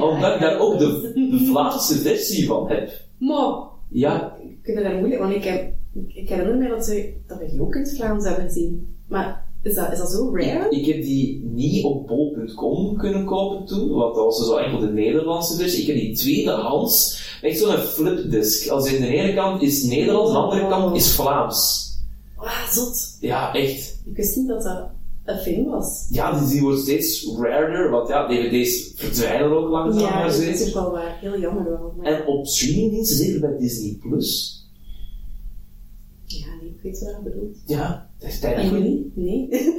Omdat ik daar ook de, de Vlaamse versie van heb. Maar, Ja, kunnen daar moeilijk, want ik, heb, ik herinner me dat, ze, dat we die ook in het Vlaams hebben gezien. Maar is dat, is dat zo rare? ik, ik heb die niet op bol.com kunnen kopen toen, want dat was dus al enkel de Nederlandse versie. Ik heb die tweedehands, echt zo'n flipdisk. Als in de ene kant is Nederlands, de andere kant is Vlaams. Ah, zot. Ja, echt. Ik wist niet dat dat een film was. Ja, die, die wordt steeds rarer, want ja, dvd's verdwijnen ook langzaam Ja, dat is ook wel waar. Heel jammer wel. Maar, En op streamingdiensten, zeker bij Disney Plus, ja, ik bedoelt. ja, dat is tijd voor niet. Nee. Nee.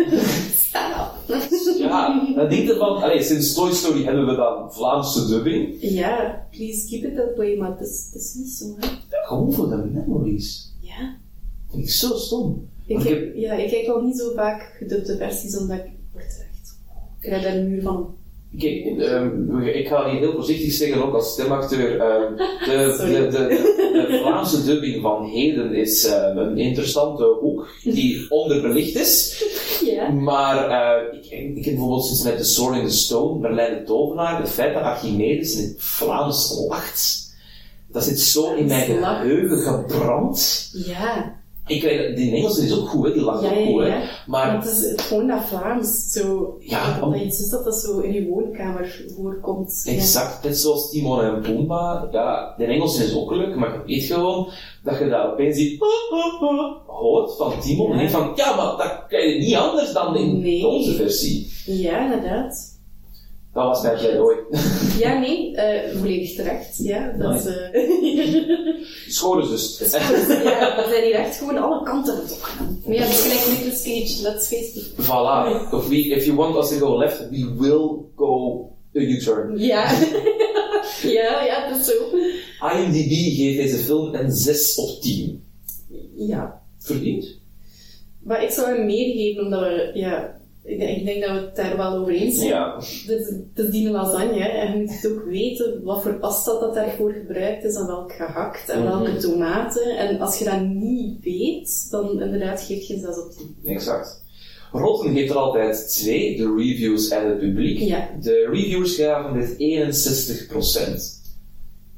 Sta op. Ja, dan denk je van, allee, sinds Toy Story hebben we dan Vlaamse dubbing. Ja, please keep it that way, maar het is, het is niet zo, hè. Gewoon voor de memories. Ja. Vind ik zo stom. Ik, Want ik heb, ja, ik kijk wel niet zo vaak gedubde versies, omdat ik word echt... Ik krijg daar een muur van. Kijk, ehm, ik ga hier heel voorzichtig zeggen, ook als stemacteur. ehm, de, Sorry. de, de, de, de Vlaamse dubbing van heden is ehm, een interessante hoek die onderbelicht is. Maar eh, ik, ik heb bijvoorbeeld sinds met The Sword in the Stone, Merlijn de Tovenaar, het feit dat Archimedes in het Vlaams lacht, dat zit zo in mijn geheugen gebrand. Ja. Ik weet, die Engelse is ook goed, hè? die lacht Ja, ook goed, hè? maar het is het- gewoon dat Vlaams, zo... Ja, dat iets is dat dat zo in je woonkamer voorkomt. Exact, net zoals Timon en Pumbaa, ja, de Engelse is ook leuk, maar je weet gewoon dat je daar opeens die hoort van Timon en denkt van, ja, maar dat krijg je niet anders dan in Nee. onze versie. Ja, inderdaad. Dat was mijn pleidooi. Ja, nee, eh, volledig terecht. Ja, dat is... eh, dus. is goed. ja, we zijn hier echt gewoon alle kanten aan het opgaan. Maar ja, dat is gelijk Nicolas Cage, let's face it. Voilà. If, we, if you want us to go left, we will go a U-turn. Ja. ja, ja, dat is zo. IMDb geeft deze film een 6 op 10. Ja. Verdiend? Maar ik zou hem meer geven, omdat we... Ja, ik, denk- ik denk dat we het daar wel over eens zijn. Ja. Het is, die lasagne, hè, en je moet ook weten wat voor pasta dat daarvoor gebruikt is, en welk gehakt, en welke Mhm. tomaten. En als je dat niet weet, dan inderdaad geef je 6 op 10. Exact. Rotten geeft er altijd twee, de reviews en het publiek. Ja. De reviews gaven dit 61%.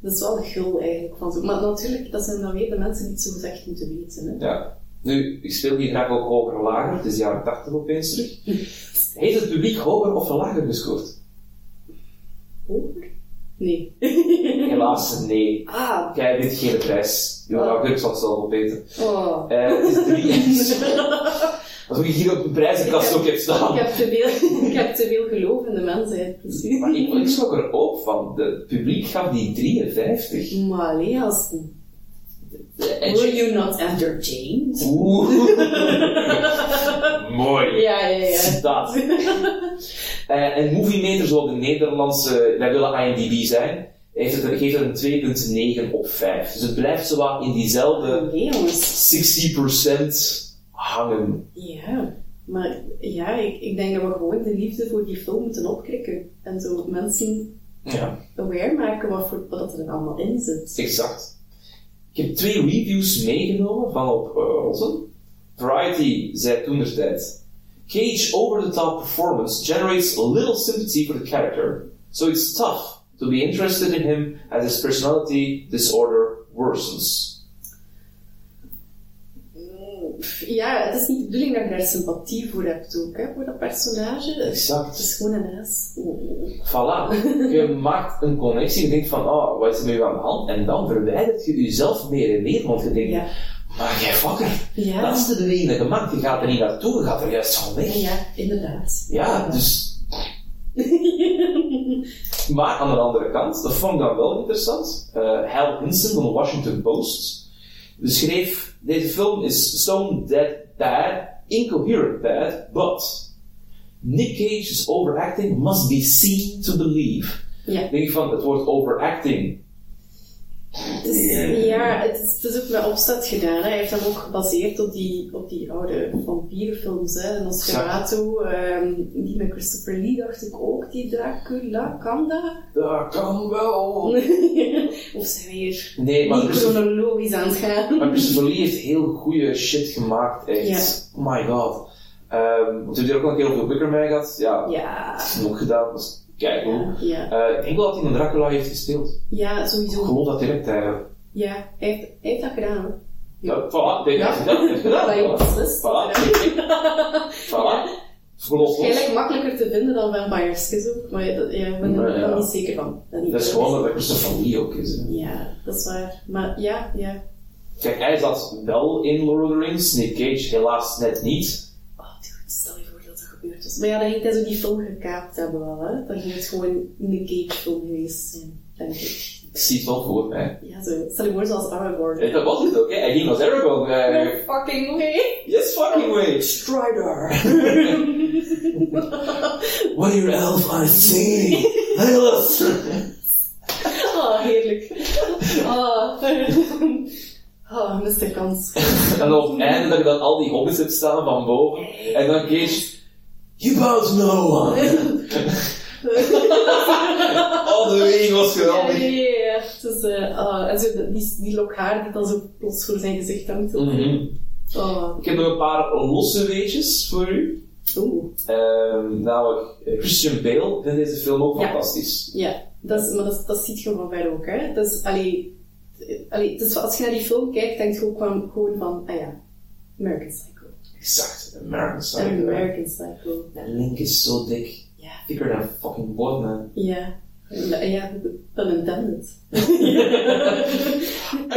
Dat is wel de gul eigenlijk van zo. Maar natuurlijk, dat zijn dan weer de mensen die het zo gezegd moeten weten. Hè. Ja. Nu, ik speel hier graag ook hoger lager, het is jaren 80 opeens terug. Heeft het publiek hoger of lager gescoord? Hoger? Nee. Helaas, nee. ah. Jij wint geen prijs. Je Oh. augurk zal het zelf opeten. Oh. Eh, het is drie. Alsof ik hier op een prijzenkast Ik ook heb staan. Ik heb te veel, ik heb te veel geloof in de mensheid, precies. Maar ik, ik schrok er ook van. De- Het publiek gaf die 53. Maar allee, gasten. Were you not entertained? Oeh. Mooi. Ja, ja, ja. Citaat. Eh, en Movie Meter, zoals de Nederlandse, wij willen IMDb zijn, heeft het, geeft het een 2,9 op 5. Dus het blijft zo wat in diezelfde jongens. 60% hangen. Ja, maar ja, ik, ik denk dat we gewoon de liefde voor die film moeten opkrikken. En zo mensen Ja, aware maken wat, voor, wat er allemaal in zit. exact. Ik heb twee reviews meegenomen van op Rotten. Variety zei toen tijd. Cage over-the-top performance generates little sympathy for the character, so it's tough to be interested in him as his personality disorder worsens. Ja, het is niet de bedoeling dat je daar sympathie voor hebt ook, hè, voor dat personage. Het Exact. is gewoon een. Oh. Voilà. Je maakt een connectie, je denkt van, oh, wat is er met je aan de hand? En dan verwijdert je jezelf meer en meer, want je denkt, Ja. maar jij fucker, Ja. dat is de beweging gemaakt. Je gaat er niet naartoe, je gaat er juist van weg. Ja, inderdaad. Ja, dus... Maar aan de andere kant, dat vond ik dan wel interessant. eh Hal Hinson van de Washington Post beschreef: deze film is stone dead bad, incoherent bad, but Nick Cage's overacting must be seen to believe. Ja. Ik denk van het woord overacting. Is, ja, het is, het is ook met opzet gedaan. Hè. Hij heeft hem ook gebaseerd op die, op die oude vampierenfilms. Hè. De Nosferatu, ehm, die met Christopher Lee dacht ik ook, die Dracula, kan dat? Dat kan wel. of zijn we hier Nee, maar chronologisch aan het gaan? maar Christopher Lee heeft heel goede shit gemaakt, echt. Oh my god. Ehm want hebben hier ook nog over The Wicker Man gehad. Ja, Ja, dat is nog gedaan. Dat kijk ja, ja. Eh, ik denk wel dat hij een Dracula heeft gespeeld. ja, Ik sowieso. geloof dat direct eigenlijk. Ja, hij heeft, hij heeft dat gedaan. Ja, voilà, gedaan, heeft gedaan. Dat je Voilà. Waarschijnlijk makkelijker te vinden dan Vampirescus ook, maar dat, ja, ik ben er ja. niet zeker van. niet Dat is gewoon dat Christopher Lee ook is. hè. Ja, dat is waar. Maar ja, ja. Kijk, hij zat wel in Lord of the Rings, Nick Cage helaas net niet. Oh, dude, stel dat was. Maar ja, dan ging hij zo die film gekaapt hebben wel, hè. Dan ging het gewoon een Cage-film geweest zijn, denk ik. Ik zie het wel voor mij. Ja, zo. Stel je voor zoals Aragorn. Eh, Dat was het ook, hè. Hij ging als Aragorn. eh, No fucking way! yes, fucking way. Strider. What are your elf saying? Hail us. Oh, heerlijk. Oh, oh mist de kans. En op het einde dat je dan al die hobbits hebt staan van boven. En dan Cage... You bow to no one. Oh, de beweging was Ja, geweldig. ja, ja, ja. Dus, eh, ah, en zo, die, die lokhaar die dan zo plots voor zijn gezicht hangt. Oh, Ik heb nog een paar losse weetjes voor u. oeh. Ehm, namelijk, eh, Christian Bale vindt deze film ook Ja. fantastisch. Ja, dat is, maar dat, dat ziet je van ver ook, hè. Dat is, allee, allee, dus als je naar die film kijkt, denk je ook van, gewoon van, ah ja, American Psycho. Exact, American Psycho. American Psycho. En Link is zo dik. Ja. Dikker dan fucking board, man. Ja. Ja, pun intended. I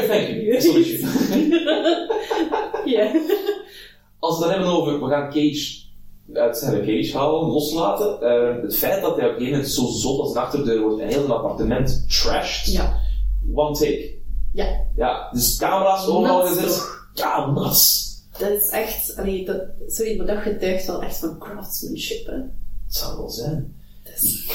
thank you. Sorry. Ja. Als we het dan hebben over, we gaan Cage uit zijn cage halen, loslaten. eh, het feit dat hij op een gegeven moment zo zot als een achterdeur wordt en heel een appartement trashed. Ja. One take. Ja. Ja, dus camera's overal gezet. Ja, nuts. Dat is echt, allee, dat, sorry, maar dat getuigt wel echt van craftsmanship, hè. Het zou wel zijn. Dat is,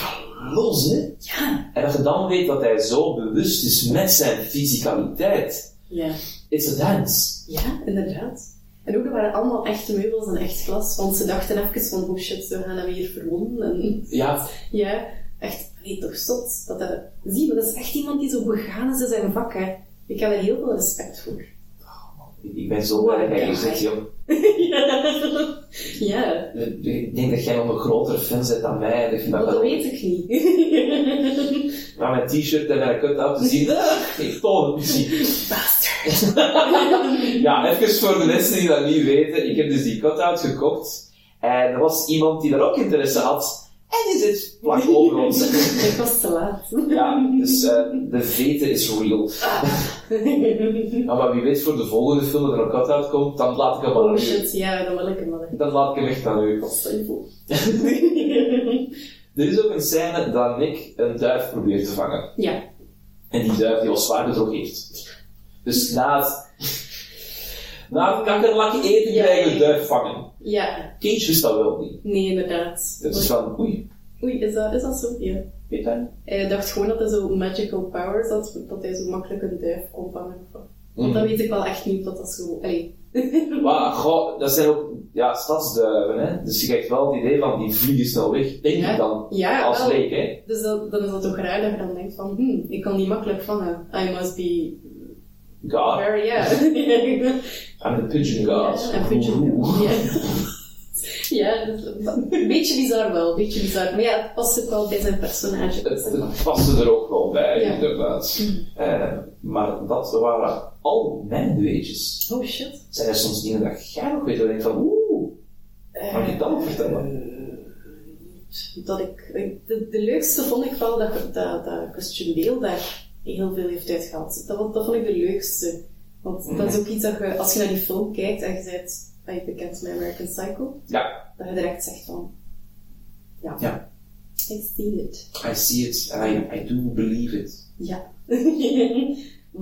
los, hè. ja. En dat je dan weet dat hij zo bewust is met zijn fysicaliteit. Ja. It's a dance. Ja, inderdaad. En ook, dat waren allemaal echte meubels en echt glas, want ze dachten even van, oh shit, we gaan hem hier verwonden. En Ja, ja, echt, nee, toch zot. Dat dat, zie, maar dat is echt iemand die zo begaan is in zijn vak, hè. Ik heb er heel veel respect voor. Ik ben zo blij dat jij hier zit, jong. ja, Ik denk dat jij nog een grotere fan bent dan mij. Dat dat dat wel- weet ik niet. Maar mijn t-shirt en mijn cut-out te zien. Ik toon misschien. Bastard. Ja, even voor de mensen die dat niet weten. Ik heb dus die cut-out gekocht. En er was iemand die daar ook interesse had. En die zit vlak over ons. ik was te laat. Ja, dus eh, de vete is real. Ja, maar wie weet voor de volgende film dat er een cut-out komt, dan laat ik hem aan Oh shit, ja, dan wil ik hem wel. hè. Dan laat ik hem echt aan u. Er is ook een scène dat Nick een duif probeert te vangen. Ja. En die duif die al zwaar gedroogd heeft. Dus na het, na het kakkerlakje eten Ja, krijg je de duif vangen. Ja, Cage wist dat wel niet. nee, inderdaad. Het is van, oei, Oei, is dat, is dat zo? Ja. weet hij? Hij dacht gewoon dat hij zo magical powers had, dat hij zo makkelijk een duif kon vangen. wat. Want dat Mhm. weet ik wel echt niet, dat dat zo... Allee. Maar goh, dat zijn ook ja, stadsduiven, hè. Dus je krijgt wel het idee van, die vliegen snel weg. Denk Ja. dan. Ja, Als wel. leek, hè. Dus dat, dan is dat toch raar dat je dan denkt van, hmm, ik kan die makkelijk vangen. I must be God, very, yeah. I'm the pigeon god. Ja, een pigeon god. Ja. Dat een beetje bizar wel, een beetje bizar. Maar ja, het past ook wel bij zijn personage. Het, het paste er ook wel bij, Ja. inderdaad. Eh, maar dat waren al mijn weetjes. Oh shit. Zijn er soms dingen dat jij nog weet, waar je denkt van, oeh, kan ik dat nog vertellen? dat ik, de, de leukste vond ik wel dat, dat, dat Bale heel veel heeft uitgehaald. Dat, vond- dat vond ik de leukste. Want dat is ook iets dat je, als je naar die film kijkt en je bent ben je bekend met American Psycho, Ja, dat je direct zegt van, ja, Ja. I see it. I see it, and I, I do believe it. Ja.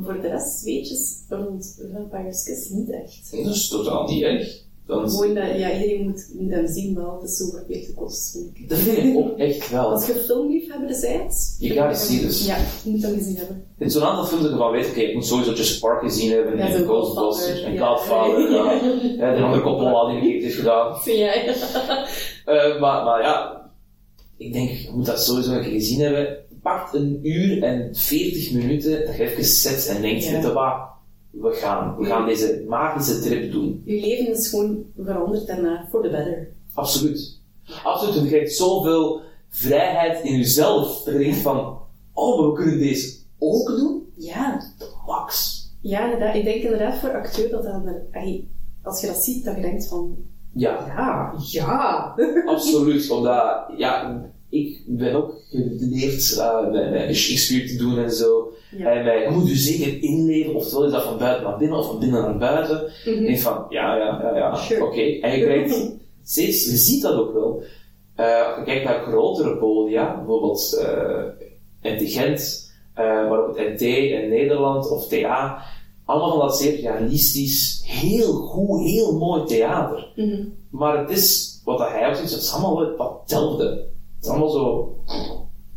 voor de rest, weetjes rond Vampire's Kiss niet echt. Dat is totaal niet erg. Dan, Gewoon dat, ja, iedereen moet, moet hem zien wel, het is zo verplichte kost, vind ik. dat vind ik ook echt wel. Als je filmliefhebber bent, You gotta see this. Ja, je moet hem gezien hebben. Zijn zo'n aantal films dat je van weet, oké, ik moet sowieso Jurassic Park gezien hebben, en Ghostbusters, en. Godfather, ja. ja. de andere Coppola die ik heeft gedaan. Ja, ja. Eh, maar, maar ja, ik denk, je moet dat sowieso een keer gezien hebben. Het pakt een uur en 40 minuten dat je even zet en denkt, Ja. je wat, we gaan, we gaan deze magische trip doen. Je leven is gewoon veranderd daarna, for the better. Absoluut. Absoluut, want je krijgt zoveel vrijheid in jezelf, dat je denkt van, oh, maar we kunnen deze ook doen? Ja. Max. Ja, inderdaad. Ik denk inderdaad voor acteur dat dat... Als je dat ziet, dat je denkt van... Ja, Ja, ja. absoluut. Omdat, ja, ik ben ook geleerd uh, met, met Shakespeare te doen en zo. Ja. En mij, je moet je zeker inleven, oftewel is dat van buiten naar binnen of van binnen naar buiten. En ik denk van, ja, ja, ja, ja, Sure. oké. En je krijgt steeds, je ziet dat ook wel. Eh, als je kijkt naar grotere podia, bijvoorbeeld eh in Gent, eh, maar ook het NT in Nederland of TA, allemaal van dat zeer realistisch, heel goed, heel mooi theater. Mhm. Maar het is, wat hij ook zegt, het is allemaal wel wat hetzelfde. Het is allemaal zo,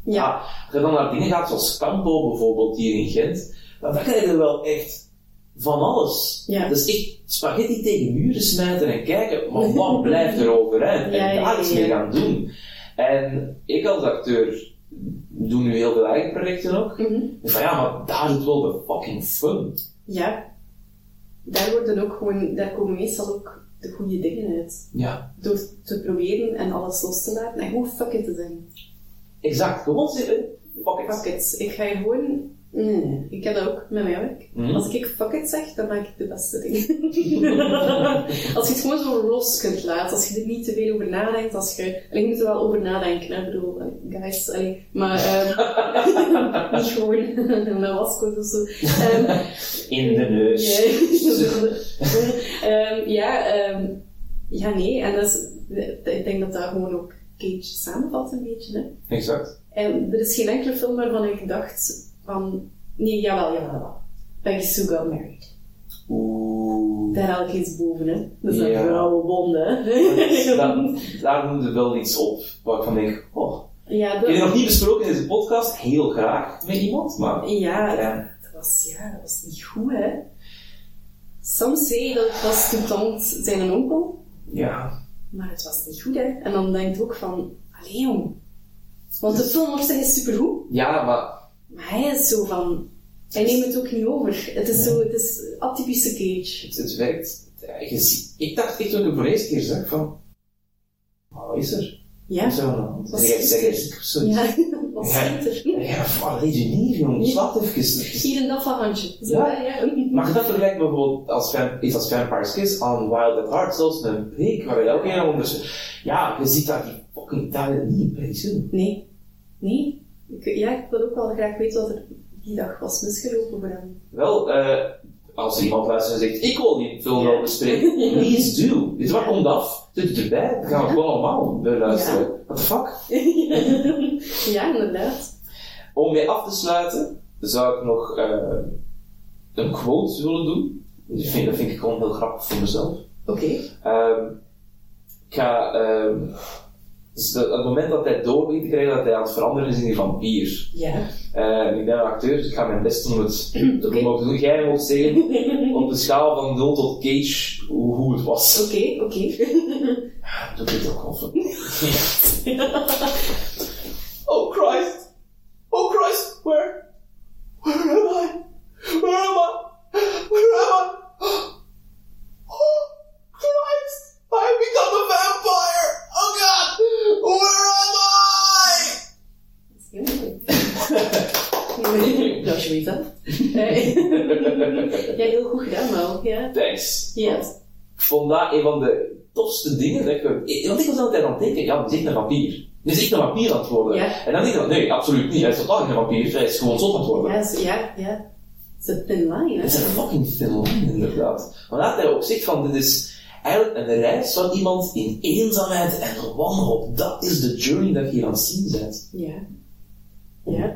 Ja. als je dan naar dingen gaat zoals Campo bijvoorbeeld hier in Gent, dan krijg je er wel echt van alles. Ja. Dus echt spaghetti tegen muren smijten en kijken, maar wat blijft er overeind? En ja, daar iets mee gaan doen. En ik als acteur doe nu heel veel eigen projecten ook. En van ja, maar daar zit wel de fucking fun. Ja. Daar worden ook gewoon... Daar komen meestal ook de goede dingen uit. Ja, Door te proberen en alles los te laten en gewoon fuck it te zijn. exact. Gewoon zitten, fuck it. Fuck it. Ik ga hier gewoon... Nee, ik heb dat ook met mijn werk. Mhm. Als ik fuck it zeg, dan maak ik de beste dingen. als je het gewoon zo los kunt laten, als je er niet te veel over nadenkt, als je... En je moet er wel over nadenken, hè. ik bedoel, allee, guys, allee, maar ehm niet gewoon met wasgoed of zo. Ehm, In de neus. ja, Ehm, ja, ehm, ja, nee, en dat is, ik denk dat dat gewoon ook Cage samenvat een beetje, hè. Exact. En er is geen enkele film waarvan ik dacht van, nee, jawel, jawel, jawel. Peggy Sue Got Married. Oeh. Daar haal ik iets boven, hè. Dat is een Ja. vrouwenbonde, hè. Dat, daar er wel iets op waar ik van denk, oh. ja, Ik heb het nog dat, niet besproken in deze podcast, heel graag met iemand, maar ja, Ja. dat was, ja, dat was niet goed, hè. Soms zei je dat het was toetant zijn onkel, ja. maar het was niet goed, hè. En dan denk je ook van, allee, jong. Want de film op zich is supergoed, Ja, maar maar hij is zo van, hij neemt het ook niet over. Het is zo, het is atypische Cage. het, het werkt. Ja, ik dacht echt toen ik voor de eerste keer zag van, wat is er? Ja, is de hand? Wat is er? ja, wat Ja. schiet er. Ja, wat leed je niet, jongen? Slaap even. Hier en dat van handje. Zo, Ja. ja. Maar dat vergelijkt bijvoorbeeld als iets als Vampire's Kiss aan Wild at Heart, zelfs een break, waar je elke keer onder... Ja, je ziet daar die fucking talent niet bij. Nee. Nee. Ik, ja, ik wil ook wel graag weten wat er die dag was misgelopen voor hem. Wel, eh, als iemand luistert en zegt, ik wil die film wel Ja. bespreken, please do. Dit wat komt af, zit erbij, dan gaan we gewoon allemaal bij luisteren. What the fuck? ja, inderdaad. Om mee af te sluiten, zou ik nog eh, een quote willen doen. Dat vind, dat vind ik gewoon heel grappig voor mezelf. Oké. Ehm, ik ga, ehm, dus de- het moment dat hij door begint te krijgen dat hij aan het veranderen is in die vampier. Ja. Eh, ik ben een acteur, dus ik ga mijn best doen om het te Oké. doen. Jij moet zeggen, op de schaal van 0 tot Cage, hoe, hoe het was. Oké, oké. Doe dit ook al zo. oh Christ! Oh Christ! Where? Where am I? Where am I? Where am I? Oh Christ! I have become a vampire! Alsjeblieft, hè. Eh, ja, heel goed gedaan, Mal. Ja. Thanks. Ja. Ik vond dat een van de tofste dingen. Dat ik, want ik was altijd aan het denken, ja, die is echt een vampier. Die is echt een vampier aan het worden. Ja. En dan denk ik, nee, absoluut niet. Hij is totaal geen vampier. Hij is gewoon zot aan het worden. Ja, ja, ja. Het is een thin line, hè. Het is een fucking thin line, inderdaad. Maar dat hij ook zegt van, dit is eigenlijk een reis van iemand in eenzaamheid en wanhoop. Dat is de journey dat je hier aan het zien bent. Ja. Ja.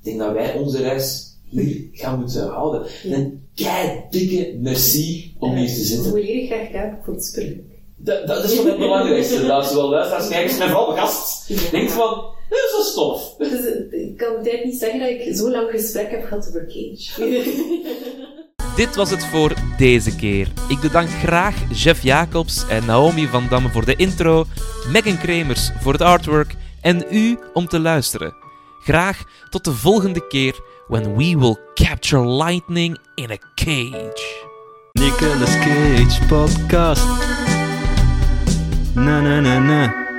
Ik denk dat wij onze reis hier gaan moeten houden. Een kei dikke merci om hier te zitten. Volledig graag vond het superleuk. Dat, dat is voor mij het belangrijkste. Dat zowel luisteraars, kijkers, maar vooral de gast. Denkt van, dit is wel stof. Dus, eh, ik kan tijd niet zeggen dat ik zo lang gesprek heb gehad over Cage. Dit was het voor deze keer. Ik bedank graag Jeff Jacobs en Naomi van Damme voor de intro, Megan Kremers voor het artwork en u om te luisteren. Graag tot de volgende keer when we will capture lightning in a cage. Nicolas Cage podcast. Na na na na.